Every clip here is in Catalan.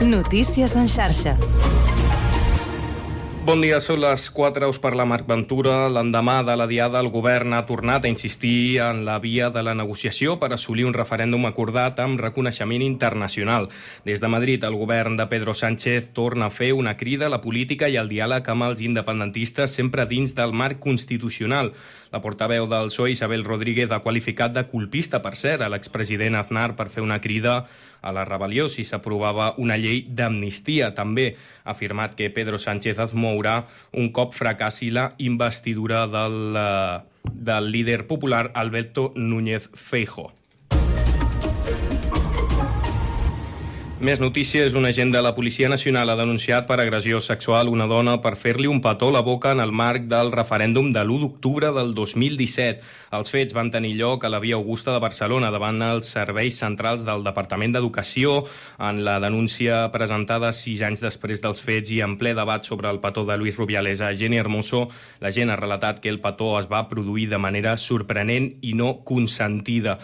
Notícies en xarxa. Bon dia, són les 4, us parla Marc Ventura. L'endemà de la diada, el govern ha tornat a insistir en la via de la negociació per assolir un referèndum acordat amb reconeixement internacional. Des de Madrid, el govern de Pedro Sánchez torna a fer una crida a la política i al diàleg amb els independentistes sempre dins del marc constitucional. La portaveu del PSOE, Isabel Rodríguez, ha qualificat de colpista, per cert, a l'expresident Aznar per fer una crida a la rebel·lió si s'aprovava una llei d'amnistia. També ha afirmat que Pedro Sánchez es mourà un cop fracassi la investidura del, eh, del líder popular Alberto Núñez Feijo. Més notícies. Un agent de la Policia Nacional ha denunciat per agressió sexual una dona per fer-li un petó a la boca en el marc del referèndum de l'1 d'octubre del 2017. Els fets van tenir lloc a la Via Augusta de Barcelona davant els serveis centrals del Departament d'Educació en la denúncia presentada sis anys després dels fets i en ple debat sobre el petó de Luis Rubiales a Jenny Hermoso. La gent ha relatat que el petó es va produir de manera sorprenent i no consentida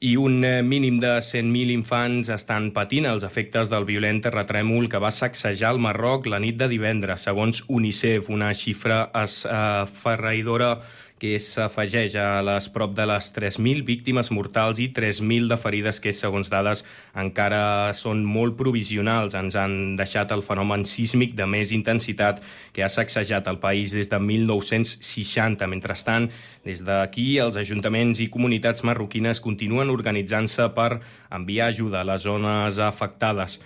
i un eh, mínim de 100.000 infants estan patint els efectes del violent terratrèmol que va sacsejar el Marroc la nit de divendres, segons UNICEF, una xifra esferraïdora que s'afegeix a les prop de les 3.000 víctimes mortals i 3.000 de ferides que, segons dades, encara són molt provisionals. Ens han deixat el fenomen sísmic de més intensitat que ha sacsejat el país des de 1960. Mentrestant, des d'aquí, els ajuntaments i comunitats marroquines continuen organitzant-se per enviar ajuda a les zones afectades.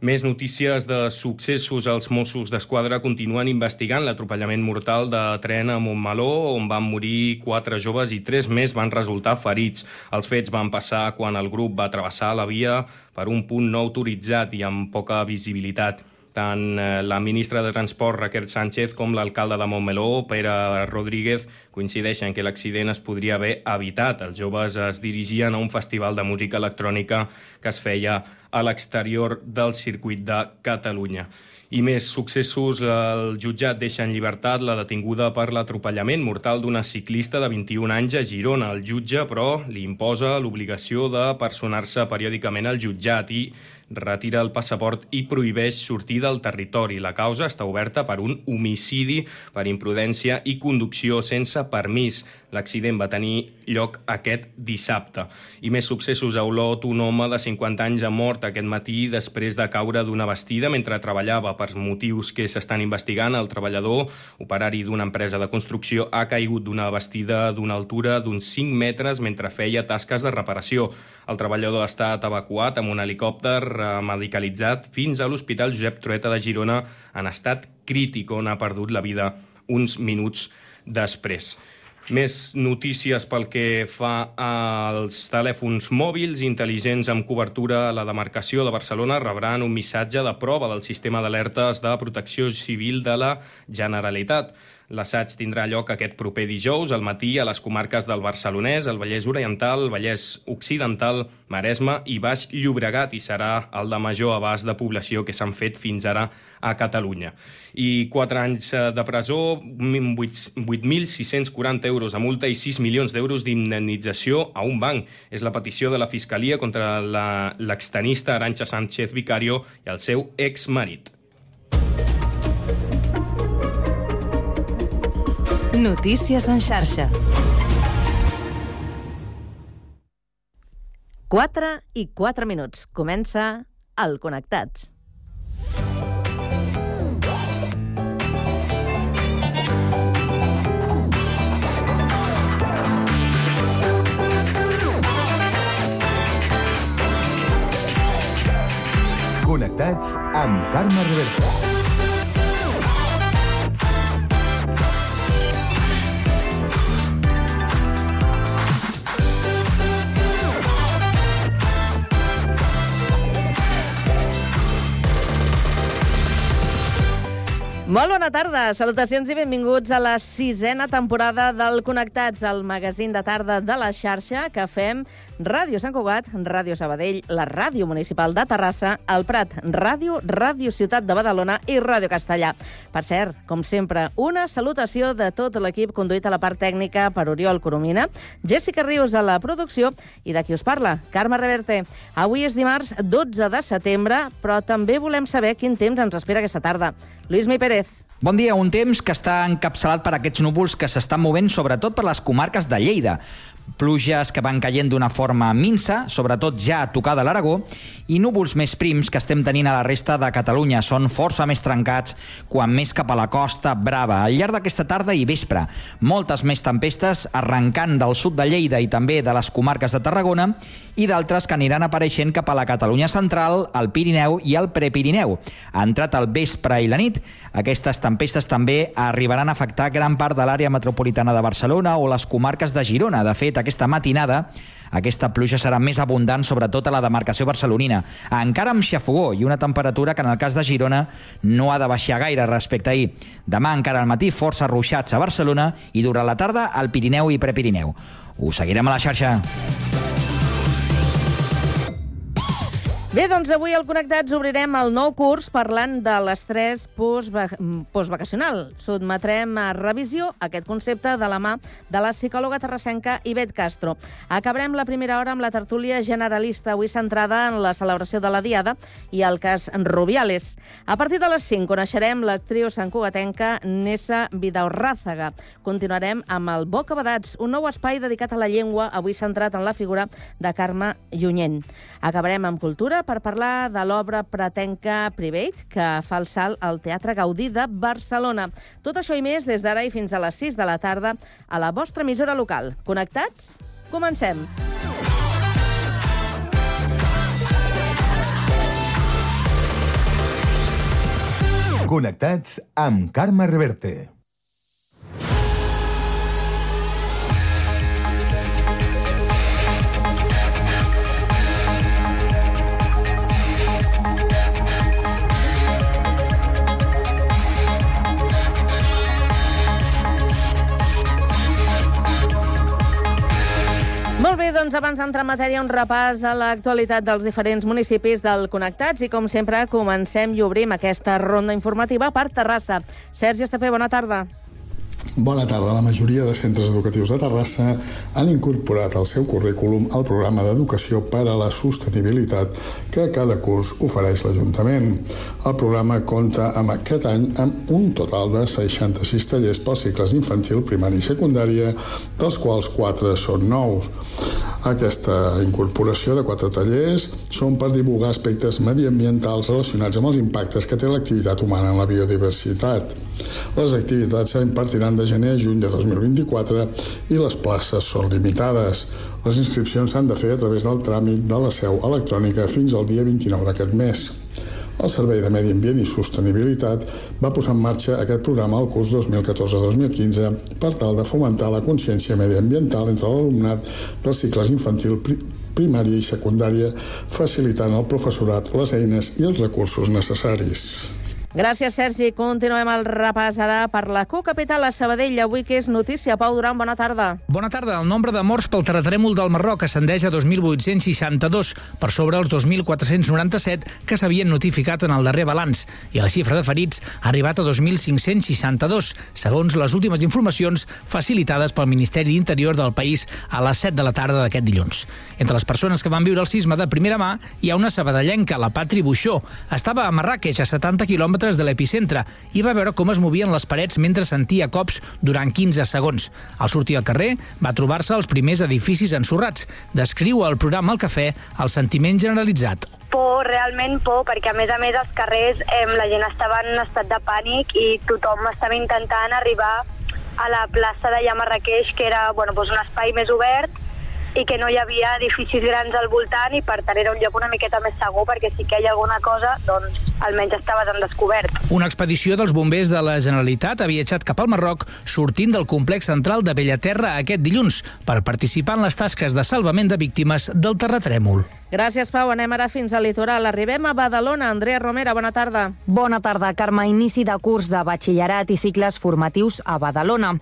Més notícies de successos. Els Mossos d'Esquadra continuen investigant l'atropellament mortal de tren a Montmeló, on van morir quatre joves i tres més van resultar ferits. Els fets van passar quan el grup va travessar la via per un punt no autoritzat i amb poca visibilitat. Tant eh, la ministra de Transport, Raquel Sánchez, com l'alcalde de Montmeló, Pere Rodríguez, coincideixen que l'accident es podria haver evitat. Els joves es dirigien a un festival de música electrònica que es feia a l'exterior del circuit de Catalunya. I més successos, el jutjat deixa en llibertat la detinguda per l'atropellament mortal d'una ciclista de 21 anys a Girona. El jutge, però, li imposa l'obligació de personar-se periòdicament al jutjat i retira el passaport i prohibeix sortir del territori. La causa està oberta per un homicidi per imprudència i conducció sense permís. L'accident va tenir lloc aquest dissabte. I més successos a Olot, un home de 50 anys ha mort aquest matí després de caure d'una vestida mentre treballava. Per motius que s'estan investigant, el treballador, operari d'una empresa de construcció, ha caigut d'una vestida d'una altura d'uns 5 metres mentre feia tasques de reparació. El treballador ha estat evacuat amb un helicòpter medicalitzat fins a l'Hospital Josep Trueta de Girona en estat crític, on ha perdut la vida uns minuts després. Més notícies pel que fa als telèfons mòbils intel·ligents amb cobertura a la demarcació de Barcelona rebran un missatge de prova del sistema d'alertes de protecció civil de la Generalitat. L'assaig tindrà lloc aquest proper dijous al matí a les comarques del Barcelonès, el Vallès Oriental, Vallès Occidental, Maresme i Baix Llobregat i serà el de major abast de població que s'han fet fins ara a Catalunya. I 4 anys eh, de presó, 8.640 euros de multa i 6 milions d'euros d'indemnització a un banc. És la petició de la Fiscalia contra l'extenista Aranxa Sánchez Vicario i el seu exmarit. Notícies en xarxa. 4 i 4 minuts. Comença el Connectats. Connectats amb Carme Reversa. Molt bona tarda, salutacions i benvinguts a la sisena temporada del Connectats, el magazín de tarda de la xarxa que fem Ràdio Sant Cugat, Ràdio Sabadell, la Ràdio Municipal de Terrassa, el Prat Ràdio, Ràdio Ciutat de Badalona i Ràdio Castellà. Per cert, com sempre, una salutació de tot l'equip conduït a la part tècnica per Oriol Coromina, Jessica Rius a la producció i de qui us parla, Carme Reverte. Avui és dimarts 12 de setembre, però també volem saber quin temps ens espera aquesta tarda. Lluís Mi Pérez. Bon dia, un temps que està encapçalat per aquests núvols que s'estan movent sobretot per les comarques de Lleida pluges que van caient d'una forma minsa, sobretot ja a tocar de l'Aragó, i núvols més prims que estem tenint a la resta de Catalunya. Són força més trencats quan més cap a la costa brava. Al llarg d'aquesta tarda i vespre, moltes més tempestes arrencant del sud de Lleida i també de les comarques de Tarragona i d'altres que aniran apareixent cap a la Catalunya central, el Pirineu i el Prepirineu. Entrat el vespre i la nit. Aquestes tempestes també arribaran a afectar gran part de l'àrea metropolitana de Barcelona o les comarques de Girona. De fet, aquesta matinada aquesta pluja serà més abundant, sobretot a la demarcació barcelonina. Encara amb xafogó i una temperatura que en el cas de Girona no ha de baixar gaire respecte a ahir. Demà encara al matí força ruixats a Barcelona i durant la tarda al Pirineu i Prepirineu. Us seguirem a la xarxa. Bé, doncs avui al Connectats obrirem el nou curs parlant de l'estrès postvacacional. Sotmetrem a revisió aquest concepte de la mà de la psicòloga terrassenca Ivet Castro. Acabarem la primera hora amb la tertúlia generalista, avui centrada en la celebració de la Diada i el cas Rubiales. A partir de les 5 coneixerem l'actriu santcugatenca Nessa Vidaurràzaga. Continuarem amb el Boca Badats, un nou espai dedicat a la llengua, avui centrat en la figura de Carme Llunyent. Acabarem amb cultura per parlar de l'obra Pretenca Private, que fa el salt al Teatre Gaudí de Barcelona. Tot això i més des d'ara i fins a les 6 de la tarda a la vostra emissora local. Connectats? Comencem! Connectats amb Carme Reverte. Doncs abans d'entrar en matèria, un repàs a l'actualitat dels diferents municipis del Connectats i, com sempre, comencem i obrim aquesta ronda informativa per Terrassa. Sergi Estapé, bona tarda. Bona tarda. La majoria de centres educatius de Terrassa han incorporat al seu currículum el programa d'educació per a la sostenibilitat que cada curs ofereix l'Ajuntament. El programa compta amb aquest any amb un total de 66 tallers pels cicles infantil, primària i secundària, dels quals 4 són nous. Aquesta incorporació de quatre tallers són per divulgar aspectes mediambientals relacionats amb els impactes que té l'activitat humana en la biodiversitat. Les activitats s'impartiran de gener a juny de 2024 i les places són limitades. Les inscripcions s'han de fer a través del tràmit de la seu electrònica fins al dia 29 d'aquest mes. El Servei de Medi Ambient i Sostenibilitat va posar en marxa aquest programa al curs 2014-2015 per tal de fomentar la consciència mediambiental entre l'alumnat dels cicles infantil, primària i secundària, facilitant al professorat les eines i els recursos necessaris. Gràcies, Sergi. Continuem el repàs ara per la cocapital a Sabadell. Avui que és notícia. Pau Duran, bona tarda. Bona tarda. El nombre de morts pel terratrèmol del Marroc ascendeix a 2.862, per sobre els 2.497 que s'havien notificat en el darrer balanç, i la xifra de ferits ha arribat a 2.562, segons les últimes informacions facilitades pel Ministeri d'Interior del país a les 7 de la tarda d'aquest dilluns. Entre les persones que van viure el sisme de primera mà hi ha una sabadellenca, la Patri Buixó. Estava a Marràqueix, a 70 quilòmetres de l'epicentre i va veure com es movien les parets mentre sentia cops durant 15 segons. Al sortir al carrer, va trobar-se els primers edificis ensorrats. Descriu el programa El Cafè el sentiment generalitzat. Por, realment por, perquè a més a més als carrers eh, la gent estava en estat de pànic i tothom estava intentant arribar a la plaça de Marrakeix, que era bueno, doncs un espai més obert i que no hi havia edificis grans al voltant i per tant era un lloc una miqueta més segur perquè si que hi ha alguna cosa, doncs almenys estava en descobert. Una expedició dels bombers de la Generalitat ha viatjat cap al Marroc sortint del complex central de Bellaterra aquest dilluns per participar en les tasques de salvament de víctimes del terratrèmol. Gràcies, Pau. Anem ara fins al litoral. Arribem a Badalona. Andrea Romera, bona tarda. Bona tarda, Carme. Inici de curs de batxillerat i cicles formatius a Badalona.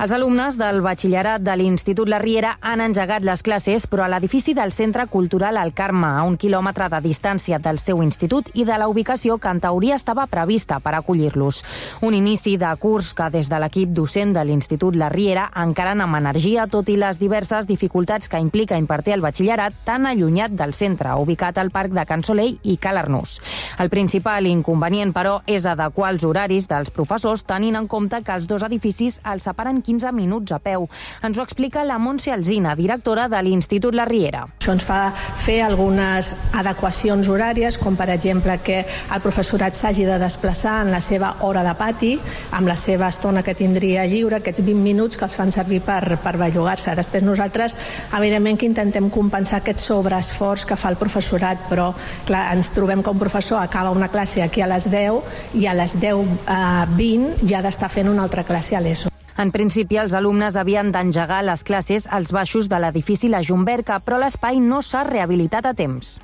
Els alumnes del batxillerat de l'Institut La Riera han engegat les classes, però a l'edifici del Centre Cultural El Carme, a un quilòmetre de distància del seu institut i de la ubicació que en teoria estava prevista per acollir-los. Un inici de curs que des de l'equip docent de l'Institut La Riera encaren amb energia, tot i les diverses dificultats que implica impartir el batxillerat tan allunyat del centre, ubicat al Parc de Can Soleil i Cal Arnús. El principal inconvenient, però, és adequar els horaris dels professors tenint en compte que els dos edificis els separen 15 minuts a peu. Ens ho explica la Montse Alzina, directora de l'Institut La Riera. Això ens fa fer algunes adequacions horàries, com per exemple que el professorat s'hagi de desplaçar en la seva hora de pati, amb la seva estona que tindria lliure, aquests 20 minuts que els fan servir per, per bellugar-se. Després nosaltres, evidentment, que intentem compensar aquest sobreesforç que fa el professorat, però clar, ens trobem que un professor acaba una classe aquí a les 10 i a les 10.20 eh, ja ha d'estar fent una altra classe a l'ESO. En principi, els alumnes havien d'engegar les classes als baixos de l'edifici La Jumberca, però l'espai no s'ha rehabilitat a temps.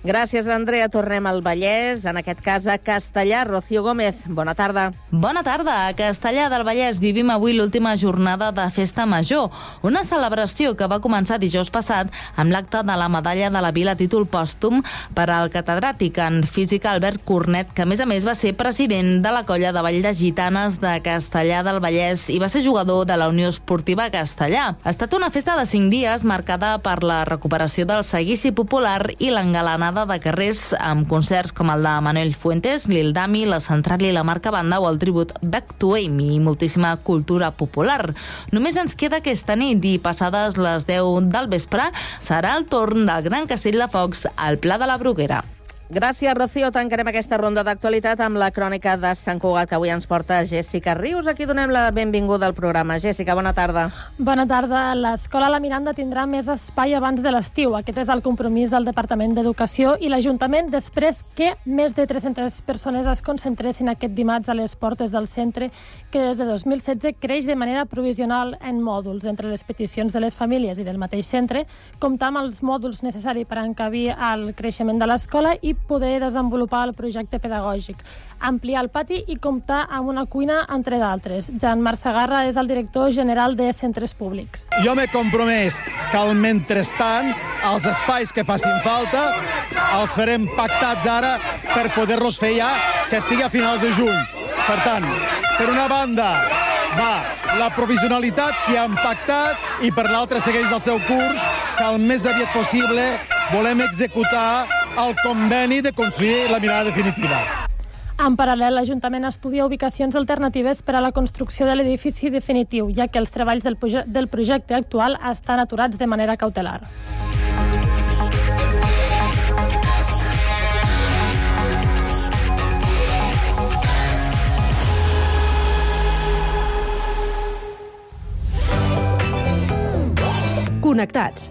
Gràcies, Andrea. Tornem al Vallès, en aquest cas a Castellà. Rocío Gómez, bona tarda. Bona tarda. A Castellà del Vallès vivim avui l'última jornada de Festa Major, una celebració que va començar dijous passat amb l'acte de la medalla de la Vila títol pòstum per al catedràtic en física Albert Cornet, que a més a més va ser president de la colla de Vall de Gitanes de Castellà del Vallès i va ser jugador de la Unió Esportiva Castellà. Ha estat una festa de cinc dies marcada per la recuperació del seguici popular i l'engalanada jornada de carrers amb concerts com el de Manuel Fuentes, Lil Dami, La Central i la Marca Banda o el tribut Back to Amy i moltíssima cultura popular. Només ens queda aquesta nit i passades les 10 del vespre serà el torn del Gran Castell de Focs al Pla de la Bruguera. Gràcies, Rocío. Tancarem aquesta ronda d'actualitat amb la crònica de Sant Cugat, que avui ens porta Jessica Rius. Aquí donem la benvinguda al programa. Jessica, bona tarda. Bona tarda. L'Escola La Miranda tindrà més espai abans de l'estiu. Aquest és el compromís del Departament d'Educació i l'Ajuntament després que més de 300 persones es concentressin aquest dimarts a les portes del centre, que des de 2016 creix de manera provisional en mòduls. Entre les peticions de les famílies i del mateix centre, comptar amb els mòduls necessaris per encabir el creixement de l'escola i poder desenvolupar el projecte pedagògic, ampliar el pati i comptar amb una cuina, entre d'altres. Jan Marcegarra és el director general de Centres Públics. Jo m'he compromès que al mentrestant els espais que facin falta els farem pactats ara per poder-los fer ja que estigui a finals de juny. Per tant, per una banda, va la provisionalitat que han pactat i per l'altra segueix el seu curs que el més aviat possible volem executar el conveni de construir la mirada definitiva. En paral·lel, l'Ajuntament estudia ubicacions alternatives per a la construcció de l'edifici definitiu, ja que els treballs del, del projecte actual estan aturats de manera cautelar. Connectats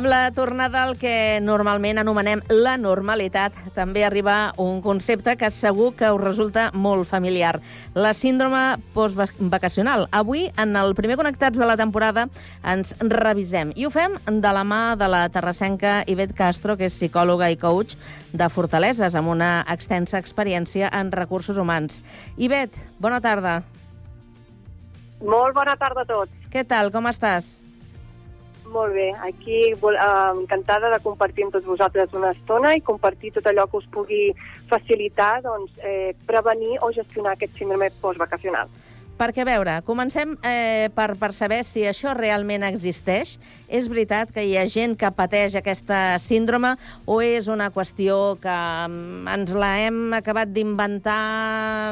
Amb la tornada al que normalment anomenem la normalitat, també arriba un concepte que segur que us resulta molt familiar, la síndrome postvacacional. Avui, en el primer Connectats de la temporada, ens revisem i ho fem de la mà de la terrassenca Ivet Castro, que és psicòloga i coach de Fortaleses, amb una extensa experiència en recursos humans. Ivet, bona tarda. Molt bona tarda a tots. Què tal, com estàs? Molt bé, aquí vol, uh, encantada de compartir amb tots vosaltres una estona i compartir tot allò que us pugui facilitar doncs, eh, prevenir o gestionar aquest síndrome postvacacional. Perquè, a veure, comencem eh, per, per saber si això realment existeix. És veritat que hi ha gent que pateix aquesta síndrome o és una qüestió que mm, ens la hem acabat d'inventar,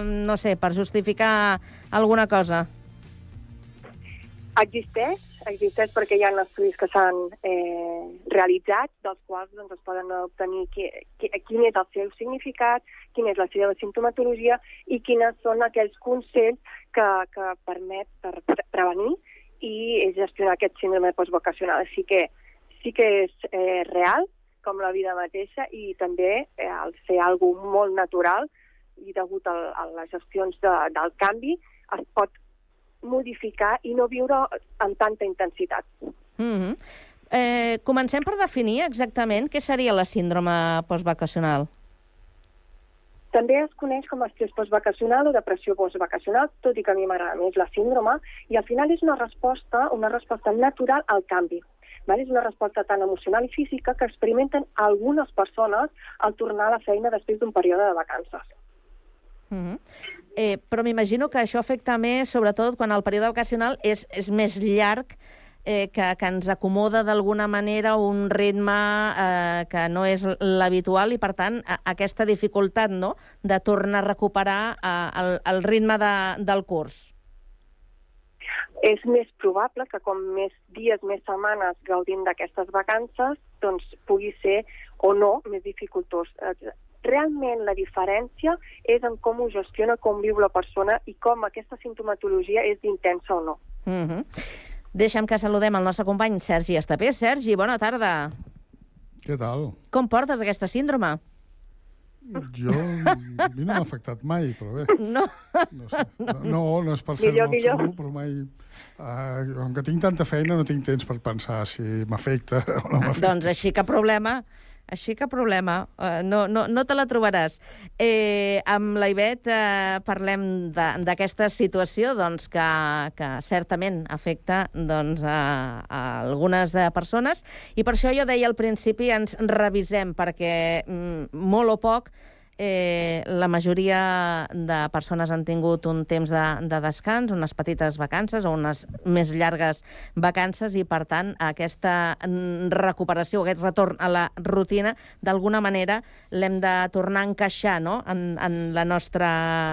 no sé, per justificar alguna cosa? Existeix, existeix perquè hi ha estudis que s'han eh, realitzat, dels quals doncs, es poden obtenir qui, qui, quin és el seu significat, quina és la seva sintomatologia i quines són aquells consells que, que permet per prevenir i gestionar aquest síndrome postvocacional. Així que sí que és eh, real, com la vida mateixa, i també eh, al ser alguna molt natural i degut a, a les gestions de, del canvi es pot modificar i no viure amb tanta intensitat. Mm -hmm. eh, comencem per definir exactament què seria la síndrome postvacacional. També es coneix com a estrès postvacacional o depressió postvacacional, tot i que a mi m'agrada més la síndrome, i al final és una resposta, una resposta natural al canvi. Vale? És una resposta tan emocional i física que experimenten algunes persones al tornar a la feina després d'un període de vacances. Mm -hmm. Eh, però m'imagino que això afecta més, sobretot quan el període vacacional és, és més llarg, eh, que, que ens acomoda d'alguna manera un ritme eh, que no és l'habitual i, per tant, a, aquesta dificultat no? de tornar a recuperar eh, el, el ritme de, del curs. És més probable que com més dies, més setmanes gaudint d'aquestes vacances, doncs pugui ser o no més dificultós realment la diferència és en com ho gestiona, com viu la persona i com aquesta sintomatologia és intensa o no. Mm -hmm. Deixa'm que saludem el nostre company Sergi Estapé. Sergi, bona tarda. Què tal? Com portes aquesta síndrome? Jo, a mi no m'ha afectat mai, però bé. No. No, sé. no, no és per ser molt xulo, però mai... Uh, com que tinc tanta feina, no tinc temps per pensar si m'afecta o no m'afecta. Doncs així que problema així que problema, uh, no, no, no te la trobaràs. Eh, amb la Ivet eh, parlem d'aquesta situació doncs, que, que certament afecta doncs, a, a algunes eh, persones i per això jo deia al principi ens revisem perquè mm, molt o poc eh, la majoria de persones han tingut un temps de, de descans, unes petites vacances o unes més llargues vacances i, per tant, aquesta recuperació, aquest retorn a la rutina, d'alguna manera l'hem de tornar a encaixar no? en, en la nostra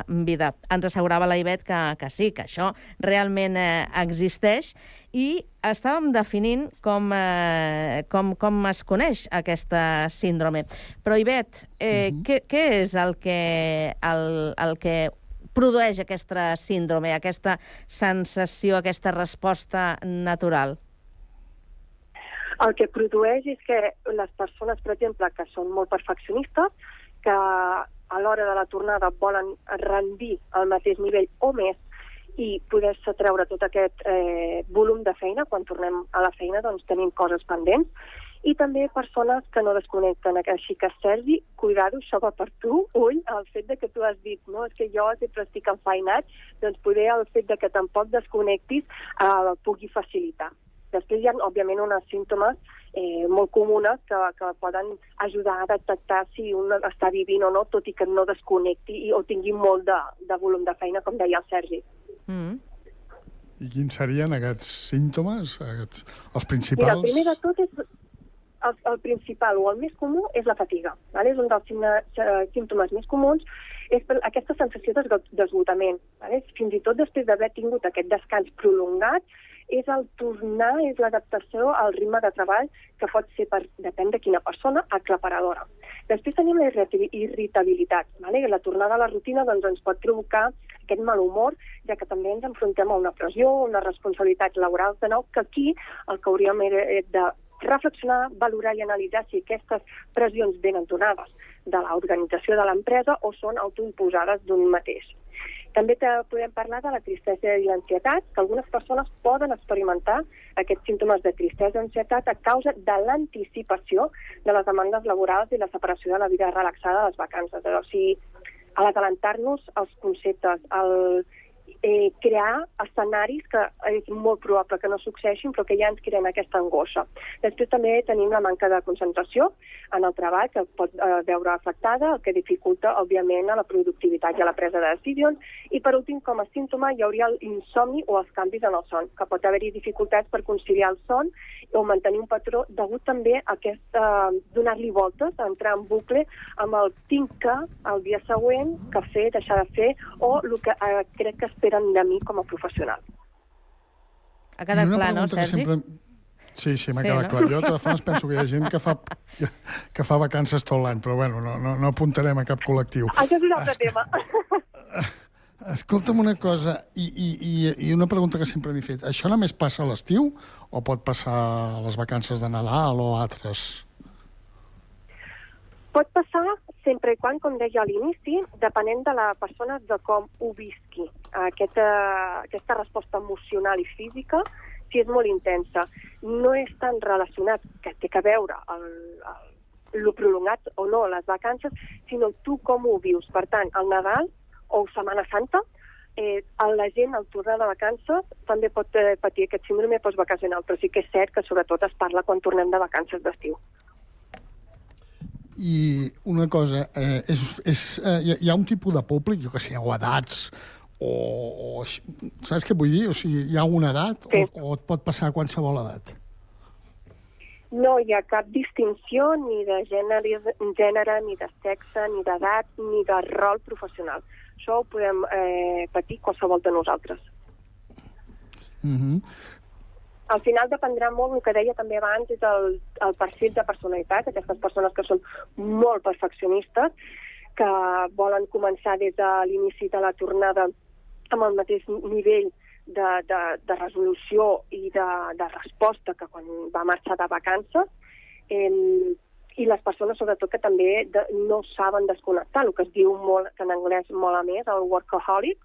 vida. Ens assegurava la Ivet que, que sí, que això realment eh, existeix i estàvem definint com, eh, com, com es coneix aquesta síndrome. Però, Ivet, eh, uh mhm. -huh. què, què és el que, el, el que produeix aquesta síndrome, aquesta sensació, aquesta resposta natural? El que produeix és que les persones, per exemple, que són molt perfeccionistes, que a l'hora de la tornada volen rendir al mateix nivell o més i poder-se treure tot aquest eh, volum de feina. Quan tornem a la feina doncs tenim coses pendents. I també persones que no desconnecten. Així que, Sergi, cuidado, això va per tu. Ull, el fet de que tu has dit, no, és que jo sempre estic enfeinat, doncs poder el fet de que tampoc desconnectis eh, pugui facilitar. Després hi ha, òbviament, uns símptomes eh, molt comunes que, que poden ajudar a detectar si un està vivint o no, tot i que no desconnecti i, o tingui molt de, de volum de feina, com deia el Sergi. Mm. I quins serien aquests símptomes, aquests, els principals? Mira, el primer de tot és el, el principal o el més comú és la fatiga. Vale? És un dels eh, símptomes més comuns és per aquesta sensació d'esgotament. Vale? Fins i tot després d'haver tingut aquest descans prolongat, és el tornar, és l'adaptació al ritme de treball que pot ser, per, depèn de quina persona, aclaparadora. Després tenim la irritabilitat. Vale? La tornada a la rutina doncs, ens pot provocar aquest mal humor, ja que també ens enfrontem a una pressió, una responsabilitat laboral de nou, que aquí el que hauríem de reflexionar, valorar i analitzar si aquestes pressions venen donades de l'organització de l'empresa o són autoimposades d'un mateix. També te podem parlar de la tristesa i l'ansietat, que algunes persones poden experimentar aquests símptomes de tristesa i ansietat a causa de l'anticipació de les demandes laborals i la separació de la vida relaxada de les vacances. O sigui, a l'adelantar-nos els conceptes, el eh, crear escenaris que és molt probable que no succeeixin, però que ja ens creen aquesta angoixa. Després també tenim la manca de concentració en el treball, que pot eh, veure afectada, el que dificulta, òbviament, a la productivitat i a la presa de decisions. I, per últim, com a símptoma, hi hauria l'insomni o els canvis en el son, que pot haver-hi dificultats per conciliar el son o mantenir un patró degut també a aquest, eh, donar-li voltes, entrar en bucle amb el tinc que el dia següent, que fer, deixar de fer, o el que eh, crec que esperen de mi com a professional. Ha quedat clar, no, pregunta que Sergi? Sempre... Sí, sí, m'ha Sí, quedat no? clar. Jo, de totes formes, penso que hi ha gent que fa, que fa vacances tot l'any, però bueno, no, no, no apuntarem a cap col·lectiu. Això és un altre tema. Escolta'm una cosa, i, i, i, i una pregunta que sempre m'he fet. Això només passa a l'estiu o pot passar a les vacances de Nadal o altres? Pot passar sempre i quan, com deia a l'inici, depenent de la persona de com ho visqui. Aquesta, aquesta resposta emocional i física, si és molt intensa, no és tan relacionat que té que veure el, el, lo prolongat o no les vacances, sinó tu com ho vius. Per tant, el Nadal o Setmana Santa, eh, la gent al tornar de vacances també pot eh, patir aquest síndrome postvacacional, però sí que és cert que sobretot es parla quan tornem de vacances d'estiu. I una cosa, eh, és, és, eh, hi, ha, un tipus de públic, jo que sé, o edats, o, o... Saps què vull dir? O sigui, hi ha una edat sí. o, o et pot passar a qualsevol edat? No hi ha cap distinció ni de gènere, gènere ni de sexe, ni d'edat, ni de rol professional. Això ho podem eh, patir qualsevol de nosaltres. Mm -hmm. Al final dependrà molt, el que deia també abans, és el, el perfil de personalitat, aquestes persones que són molt perfeccionistes, que volen començar des de l'inici de la tornada amb el mateix nivell de, de, de resolució i de, de resposta que quan va marxar de vacances, eh, i les persones, sobretot, que també de, no saben desconnectar, el que es diu molt, que en anglès molt a més, el workaholic,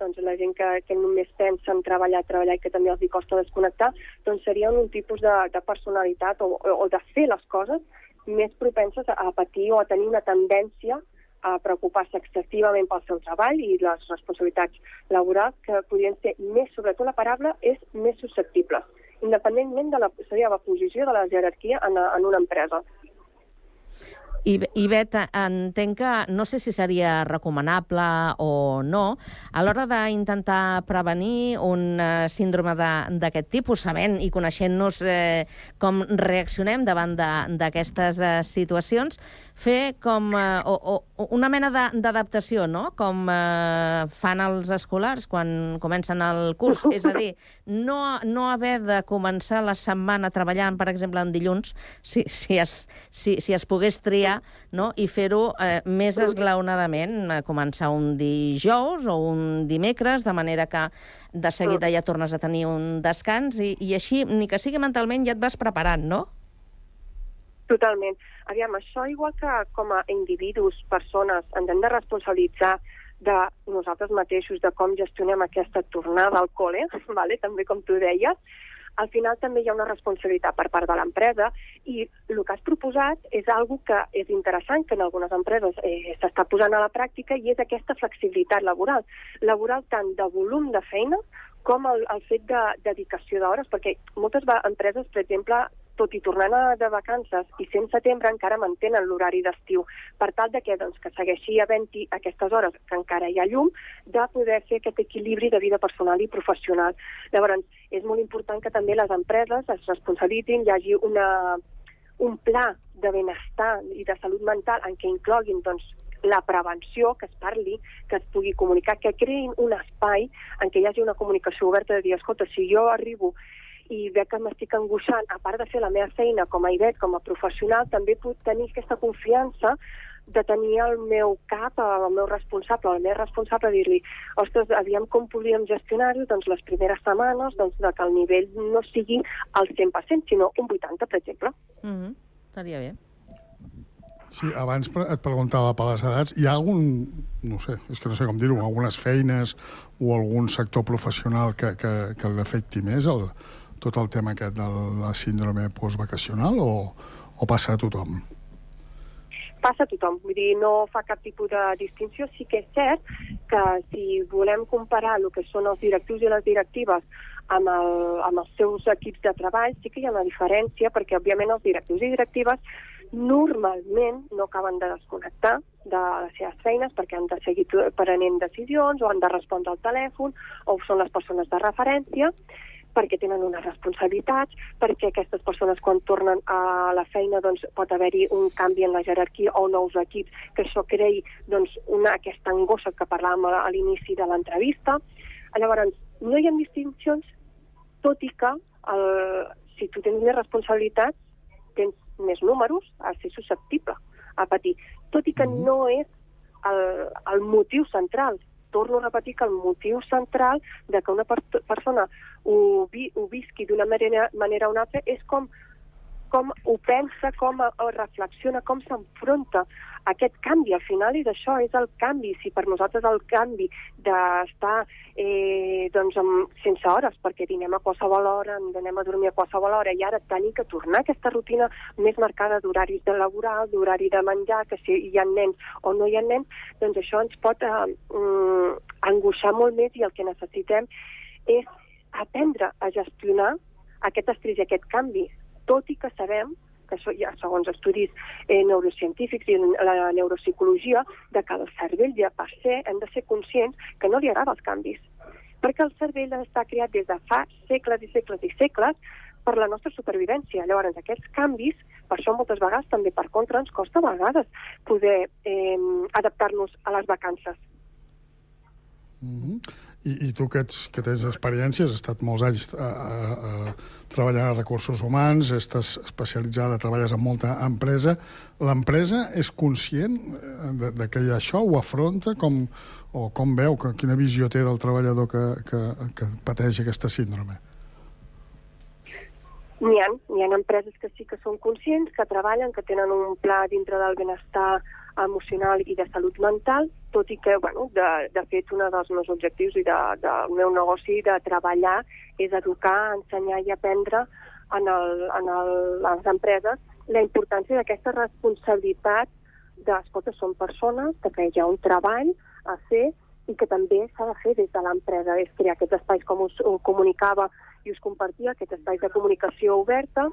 doncs la gent que, que només pensa en treballar, treballar i que també els hi costa desconnectar, doncs serien un tipus de, de personalitat o, o, de fer les coses més propenses a, patir o a tenir una tendència a preocupar-se excessivament pel seu treball i les responsabilitats laborals que podrien ser més, sobretot la paraula, és més susceptibles, independentment de la, seria la posició de la jerarquia en, en una empresa. I, I Bet, entenc que no sé si seria recomanable o no, a l'hora d'intentar prevenir un eh, síndrome d'aquest tipus, sabent i coneixent-nos eh, com reaccionem davant d'aquestes eh, situacions, fer com eh, o, o, una mena d'adaptació, no? Com eh, fan els escolars quan comencen el curs. És a dir, no, no haver de començar la setmana treballant, per exemple, en dilluns, si, si, es, si, si es pogués triar, no? i fer-ho eh, més esglaonadament, eh, començar un dijous o un dimecres, de manera que de seguida ja tornes a tenir un descans i, i així, ni que sigui mentalment, ja et vas preparant, no? Totalment. Aviam, això igual que com a individus, persones, ens hem de responsabilitzar de nosaltres mateixos, de com gestionem aquesta tornada al col·le, vale? també com tu deies, al final també hi ha una responsabilitat per part de l'empresa i el que has proposat és algo que és interessant, que en algunes empreses eh, s'està posant a la pràctica i és aquesta flexibilitat laboral. Laboral tant de volum de feina com el, el fet de dedicació d'hores, perquè moltes empreses, per exemple, tot i tornant a, de vacances i sent setembre encara mantenen l'horari d'estiu per tal de que, doncs, que segueixi havent-hi aquestes hores que encara hi ha llum de poder fer aquest equilibri de vida personal i professional. Llavors, és molt important que també les empreses es responsabilitzin, hi hagi una, un pla de benestar i de salut mental en què incloguin doncs, la prevenció, que es parli, que es pugui comunicar, que creïn un espai en què hi hagi una comunicació oberta de dir, escolta, si jo arribo i veig que m'estic angoixant, a part de fer la meva feina com a IBET, com a professional, també puc tenir aquesta confiança de tenir el meu cap, el meu responsable, el meu responsable, dir-li, ostres, aviam com podríem gestionar-ho, doncs les primeres setmanes, doncs de que el nivell no sigui al 100%, sinó un 80%, per exemple. Mm -hmm. Estaria bé. Sí, abans et preguntava per les edats. Hi ha algun, no sé, és que no sé com dir-ho, algunes feines o algun sector professional que, que, que l'afecti més el, tot el tema aquest de la síndrome postvacacional o, o passa a tothom? passa a tothom, vull dir, no fa cap tipus de distinció. Sí que és cert que si volem comparar el que són els directius i les directives amb, el, amb els seus equips de treball, sí que hi ha una diferència, perquè òbviament els directius i directives normalment no acaben de desconnectar de les seves feines perquè han de seguir prenent decisions o han de respondre al telèfon o són les persones de referència perquè tenen unes responsabilitats, perquè aquestes persones quan tornen a la feina doncs, pot haver-hi un canvi en la jerarquia o nous equips, que això creï doncs, una, aquesta angoixa que parlàvem a, l'inici de l'entrevista. Llavors, no hi ha distincions, tot i que el, si tu tens més responsabilitats, tens més números, a ser susceptible a patir. Tot i que mm-hmm. no és el, el motiu central torno a repetir que el motiu central de que una per persona ho, vi ho visqui d'una manera, manera o una altra és com com ho pensa, com ho reflexiona, com s'enfronta a aquest canvi. Al final és això, és el canvi. Si per nosaltres el canvi d'estar eh, doncs, amb, sense hores, perquè dinem a qualsevol hora, anem a dormir a qualsevol hora, i ara tenir que tornar a aquesta rutina més marcada d'horaris de laboral, d'horari de menjar, que si hi ha nens o no hi ha nens, doncs això ens pot eh, mm, angoixar molt més i el que necessitem és aprendre a gestionar aquest estrès i aquest canvi tot i que sabem que ja segons estudis eh, neurocientífics i la neuropsicologia, de que el cervell ja per ser hem de ser conscients que no li agrada els canvis. Perquè el cervell està creat des de fa segles i segles i segles per la nostra supervivència. Llavors, aquests canvis, per això moltes vegades també per contra ens costa a vegades poder eh, adaptar-nos a les vacances. Mm -hmm. I, i tu que, ets, que tens experiències, has estat molts anys a, a, a treballant a recursos humans, estàs especialitzada, treballes en molta empresa. L'empresa és conscient eh, de, de que això ho afronta com, o com veu, que, quina visió té del treballador que, que, que pateix aquesta síndrome? N'hi ha, hi ha empreses que sí que són conscients, que treballen, que tenen un pla dintre del benestar emocional i de salut mental, tot i que, bueno, de, de fet, un dels meus objectius i de, del meu negoci de treballar és educar, ensenyar i aprendre en, el, en el, les empreses la importància d'aquesta responsabilitat de, escolta, són persones, de que hi ha un treball a fer i que també s'ha de fer des de l'empresa, és crear aquests espais, com us, comunicava i us compartia, aquests espais de comunicació oberta,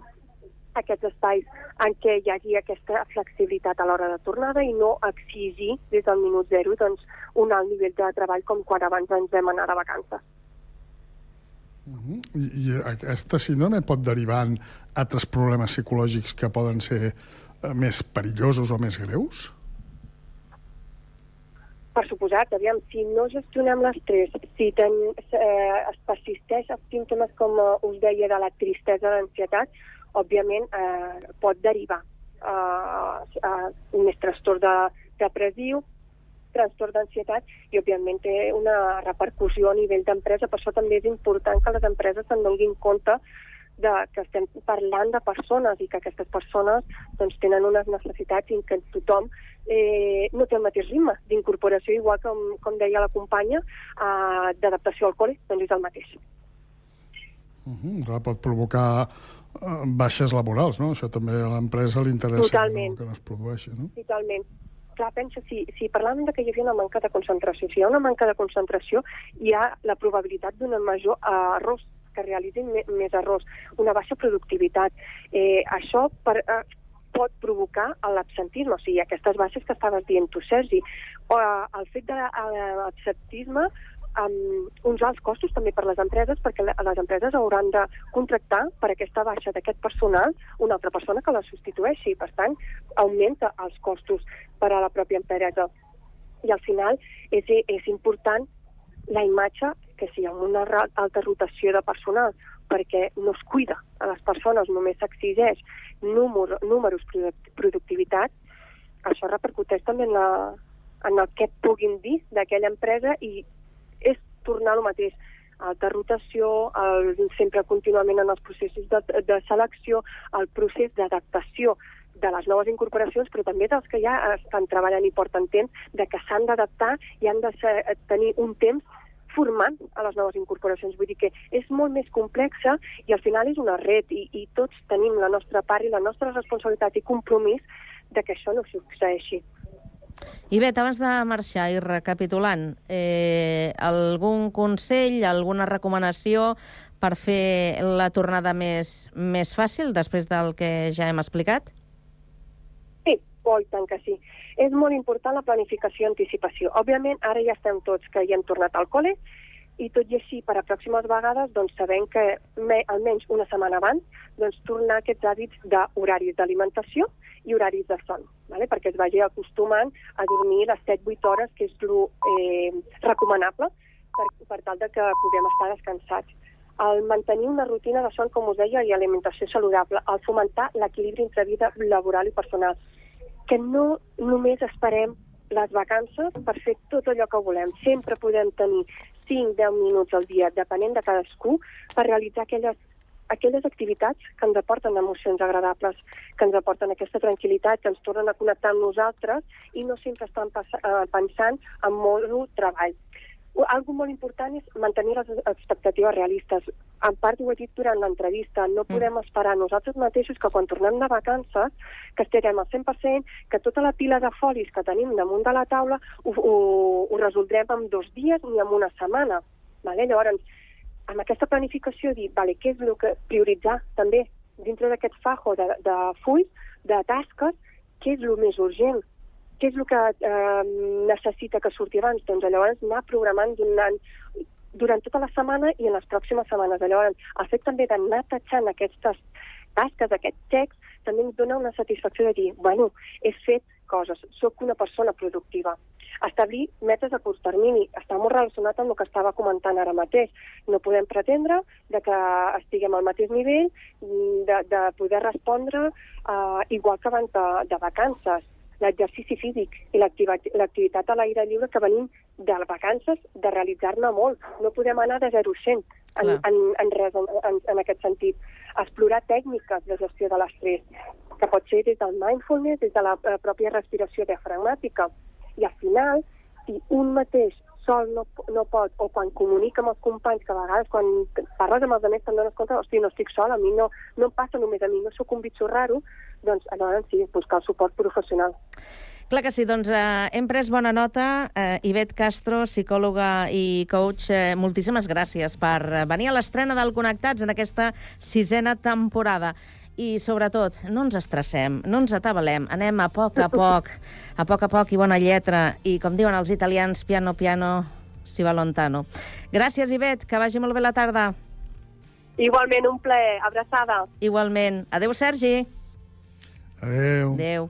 aquests espais en què hi hagi aquesta flexibilitat a l'hora de tornada i no exigir des del minut zero doncs, un alt nivell de treball com quan abans ens vam anar de vacances. Uh -huh. I, I aquesta síndrome pot derivar en altres problemes psicològics que poden ser eh, més perillosos o més greus? Per suposat, aviam, si no gestionem l'estrès, si ten, eh, es persisteix els símptomes, com us deia, de la tristesa, l'ansietat, òbviament eh, pot derivar a, a més trastorn de, depressiu, trastorn d'ansietat i, òbviament, té una repercussió a nivell d'empresa. Per això també és important que les empreses se'n donin compte de que estem parlant de persones i que aquestes persones doncs, tenen unes necessitats i que tothom eh, no té el mateix ritme d'incorporació, igual com, com deia la companya, eh, d'adaptació al col·le, doncs és el mateix. Uh -huh. Pot provocar baixes laborals, no? Això també a l'empresa li interessa no, que no es produeixi, no? Totalment. Clar, pensa, si, si parlàvem de que hi havia una manca de concentració, si hi ha una manca de concentració, hi ha la probabilitat d'un major errors que realitzin més errors, una baixa productivitat. Eh, això per, eh, pot provocar l'absentisme, o sigui, aquestes baixes que estaves dient tu, Sergi. O, eh, el fet de l'absentisme amb uns alts costos també per les empreses, perquè les empreses hauran de contractar per aquesta baixa d'aquest personal una altra persona que la substitueixi. Per tant, augmenta els costos per a la pròpia empresa. I al final és, és important la imatge que si hi ha una alta rotació de personal perquè no es cuida a les persones, només s'exigeix número, números, productivitat, això repercuteix també en, la, en el que puguin dir d'aquella empresa i és tornar al mateix alta rotació, el, sempre contínuament en els processos de, de selecció, el procés d'adaptació de les noves incorporacions, però també dels que ja estan treballant i porten temps, de que s'han d'adaptar i han de ser, tenir un temps formant a les noves incorporacions. Vull dir que és molt més complexa i al final és una red i, i tots tenim la nostra part i la nostra responsabilitat i compromís de que això no succeeixi. I bé, abans de marxar i recapitulant, eh, algun consell, alguna recomanació per fer la tornada més, més fàcil després del que ja hem explicat? Sí, oh, i tant que sí. És molt important la planificació i anticipació. Òbviament, ara ja estem tots que ja hem tornat al col·le, i tot i així, per a pròximes vegades, doncs sabem que me, almenys una setmana abans doncs, tornar aquests hàbits d'horaris d'alimentació i horaris de son, vale? perquè es vagi acostumant a dormir les 7-8 hores, que és el eh, recomanable per, per tal de que puguem estar descansats. El mantenir una rutina de son, com us deia, i alimentació saludable, el fomentar l'equilibri entre vida laboral i personal, que no només esperem les vacances per fer tot allò que volem. Sempre podem tenir 5-10 minuts al dia, depenent de cadascú, per realitzar aquelles aquelles activitats que ens aporten emocions agradables, que ens aporten aquesta tranquil·litat, que ens tornen a connectar amb nosaltres i no sempre estan eh, pensant en molt treball. Algo molt important és mantenir les expectatives realistes. En part ho he dit durant l'entrevista, no mm. podem esperar nosaltres mateixos que quan tornem de vacances que estarem al 100%, que tota la pila de folis que tenim damunt de la taula ho, ho, ho resoldrem en dos dies ni en una setmana. Vale? Llavors, amb aquesta planificació dir, vale, què és el que prioritzar també dintre d'aquest fajo de, de fulls, de tasques, què és el més urgent, què és el que eh, necessita que surti abans? Doncs llavors anar programant donant, durant tota la setmana i en les pròximes setmanes. Llavors, el fet també d'anar tatxant aquestes tasques, aquests xecs, també ens dona una satisfacció de dir, bueno, he fet coses, sóc una persona productiva. Establir metes a curt termini està molt relacionat amb el que estava comentant ara mateix. No podem pretendre de que estiguem al mateix nivell, de, de poder respondre uh, igual que abans de, de vacances l'exercici físic i l'activitat a l'aire lliure que venim de les vacances de realitzar-ne molt. No podem anar de 0 a 100 en, en, en, res, en, en aquest sentit. Explorar tècniques de gestió de l'estrès, que pot ser des del mindfulness, des de la eh, pròpia respiració diafragmàtica. I al final, si un mateix sol no, no pot, o quan comunica amb els companys, que a vegades quan parles amb els altres te'n dones compte, hosti, no estic sol, a mi no, no em passa només a mi, no sóc un bitxo raro, doncs aleshores sí, buscar el suport professional. Clar que sí, doncs eh, hem pres bona nota. Eh, Ivet Castro, psicòloga i coach, eh, moltíssimes gràcies per venir a l'estrena del Connectats en aquesta sisena temporada i, sobretot, no ens estressem, no ens atabalem, anem a poc a poc, a poc a poc i bona lletra, i, com diuen els italians, piano, piano, si va lontano. Gràcies, Ivet, que vagi molt bé la tarda. Igualment, un plaer. Abraçada. Igualment. Adéu, Sergi. Adéu. Adéu.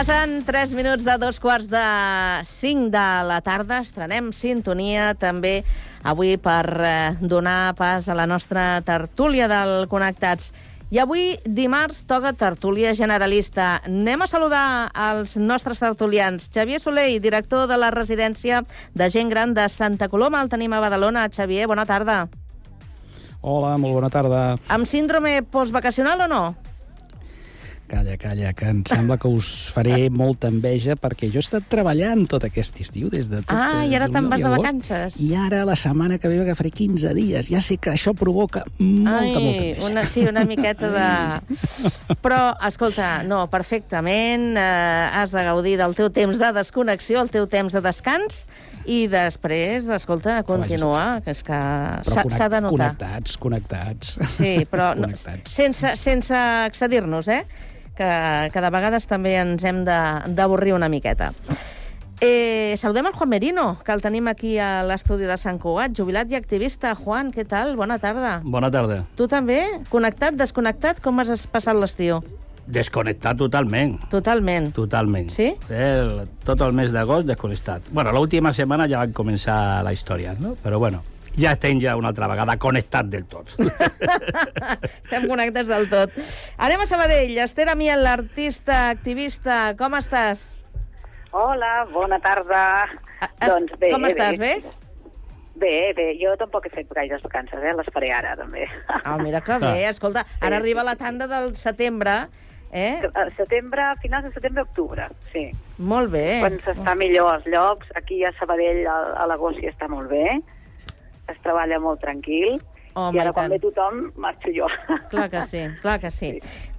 Passen 3 minuts de dos quarts de 5 de la tarda. Estrenem sintonia també avui per eh, donar pas a la nostra tertúlia del Connectats. I avui, dimarts, toca tertúlia generalista. Anem a saludar els nostres tertulians. Xavier Soleil, director de la residència de gent gran de Santa Coloma. El tenim a Badalona. Xavier, bona tarda. Hola, molt bona tarda. Amb síndrome postvacacional o no? Calla, calla, que em sembla que us faré molta enveja perquè jo he estat treballant tot aquest estiu des de tot Ah, i ara te'n vas de vacances. I ara la setmana que ve agafaré 15 dies. Ja sé que això provoca molta, Ai, molta enveja. una, sí, una miqueta de... Però, escolta, no, perfectament, eh, has de gaudir del teu temps de desconnexió, el teu temps de descans, I després, escolta, continuar, que és que s'ha de notar. Connectats, connectats. Sí, però no, sense, sense excedir-nos, eh? Que, que de vegades també ens hem d'avorrir una miqueta. Eh, saludem el Juan Merino, que el tenim aquí a l'estudi de Sant Cugat, jubilat i activista. Juan, què tal? Bona tarda. Bona tarda. Tu també? Connectat, desconnectat? Com has passat l'estiu? Desconnectat totalment. Totalment. Totalment. Sí? El, tot el mes d'agost desconnectat. Bueno, l'última setmana ja va començar la història, no? Però bueno, ja estem ja una altra vegada connectats del tot. Estem connectats del tot. Anem a Sabadell. Esther Amiel, l'artista, activista, com estàs? Hola, bona tarda. doncs bé, com estàs, bé? Bé, bé, jo tampoc he fet gaires vacances, eh? Les faré ara, també. Ah, mira que bé, escolta, ara arriba la tanda del setembre, eh? Al Setembre, finals de setembre-octubre, sí. Molt bé. Quan s'està millor als llocs, aquí a Sabadell a, a l'agost ja està molt bé, es treballa molt tranquil, Home, i ara quan ve tothom marxo jo. Clar que sí, clar que sí.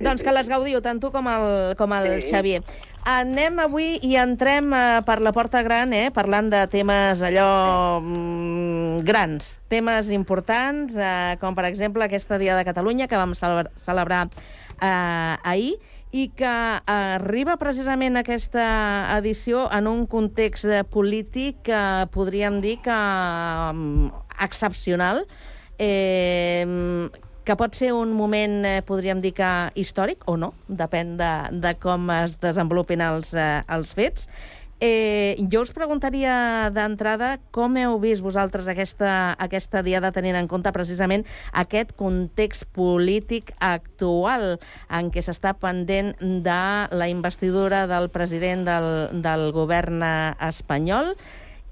doncs que les gaudiu, tant tu com el, com el Sí. Xavier. Anem avui i entrem eh, per la porta gran, eh, parlant de temes allò mm, grans, temes importants, eh, com per exemple aquesta Dia de Catalunya que vam celebra- celebrar eh, ahir i que arriba precisament aquesta edició en un context eh, polític que podríem dir que mm, excepcional, eh, que pot ser un moment, eh, podríem dir que històric o no, depèn de, de com es desenvolupin els, eh, els fets. Eh, jo us preguntaria d'entrada com heu vist vosaltres aquesta, aquesta diada tenint en compte precisament aquest context polític actual en què s'està pendent de la investidura del president del, del govern espanyol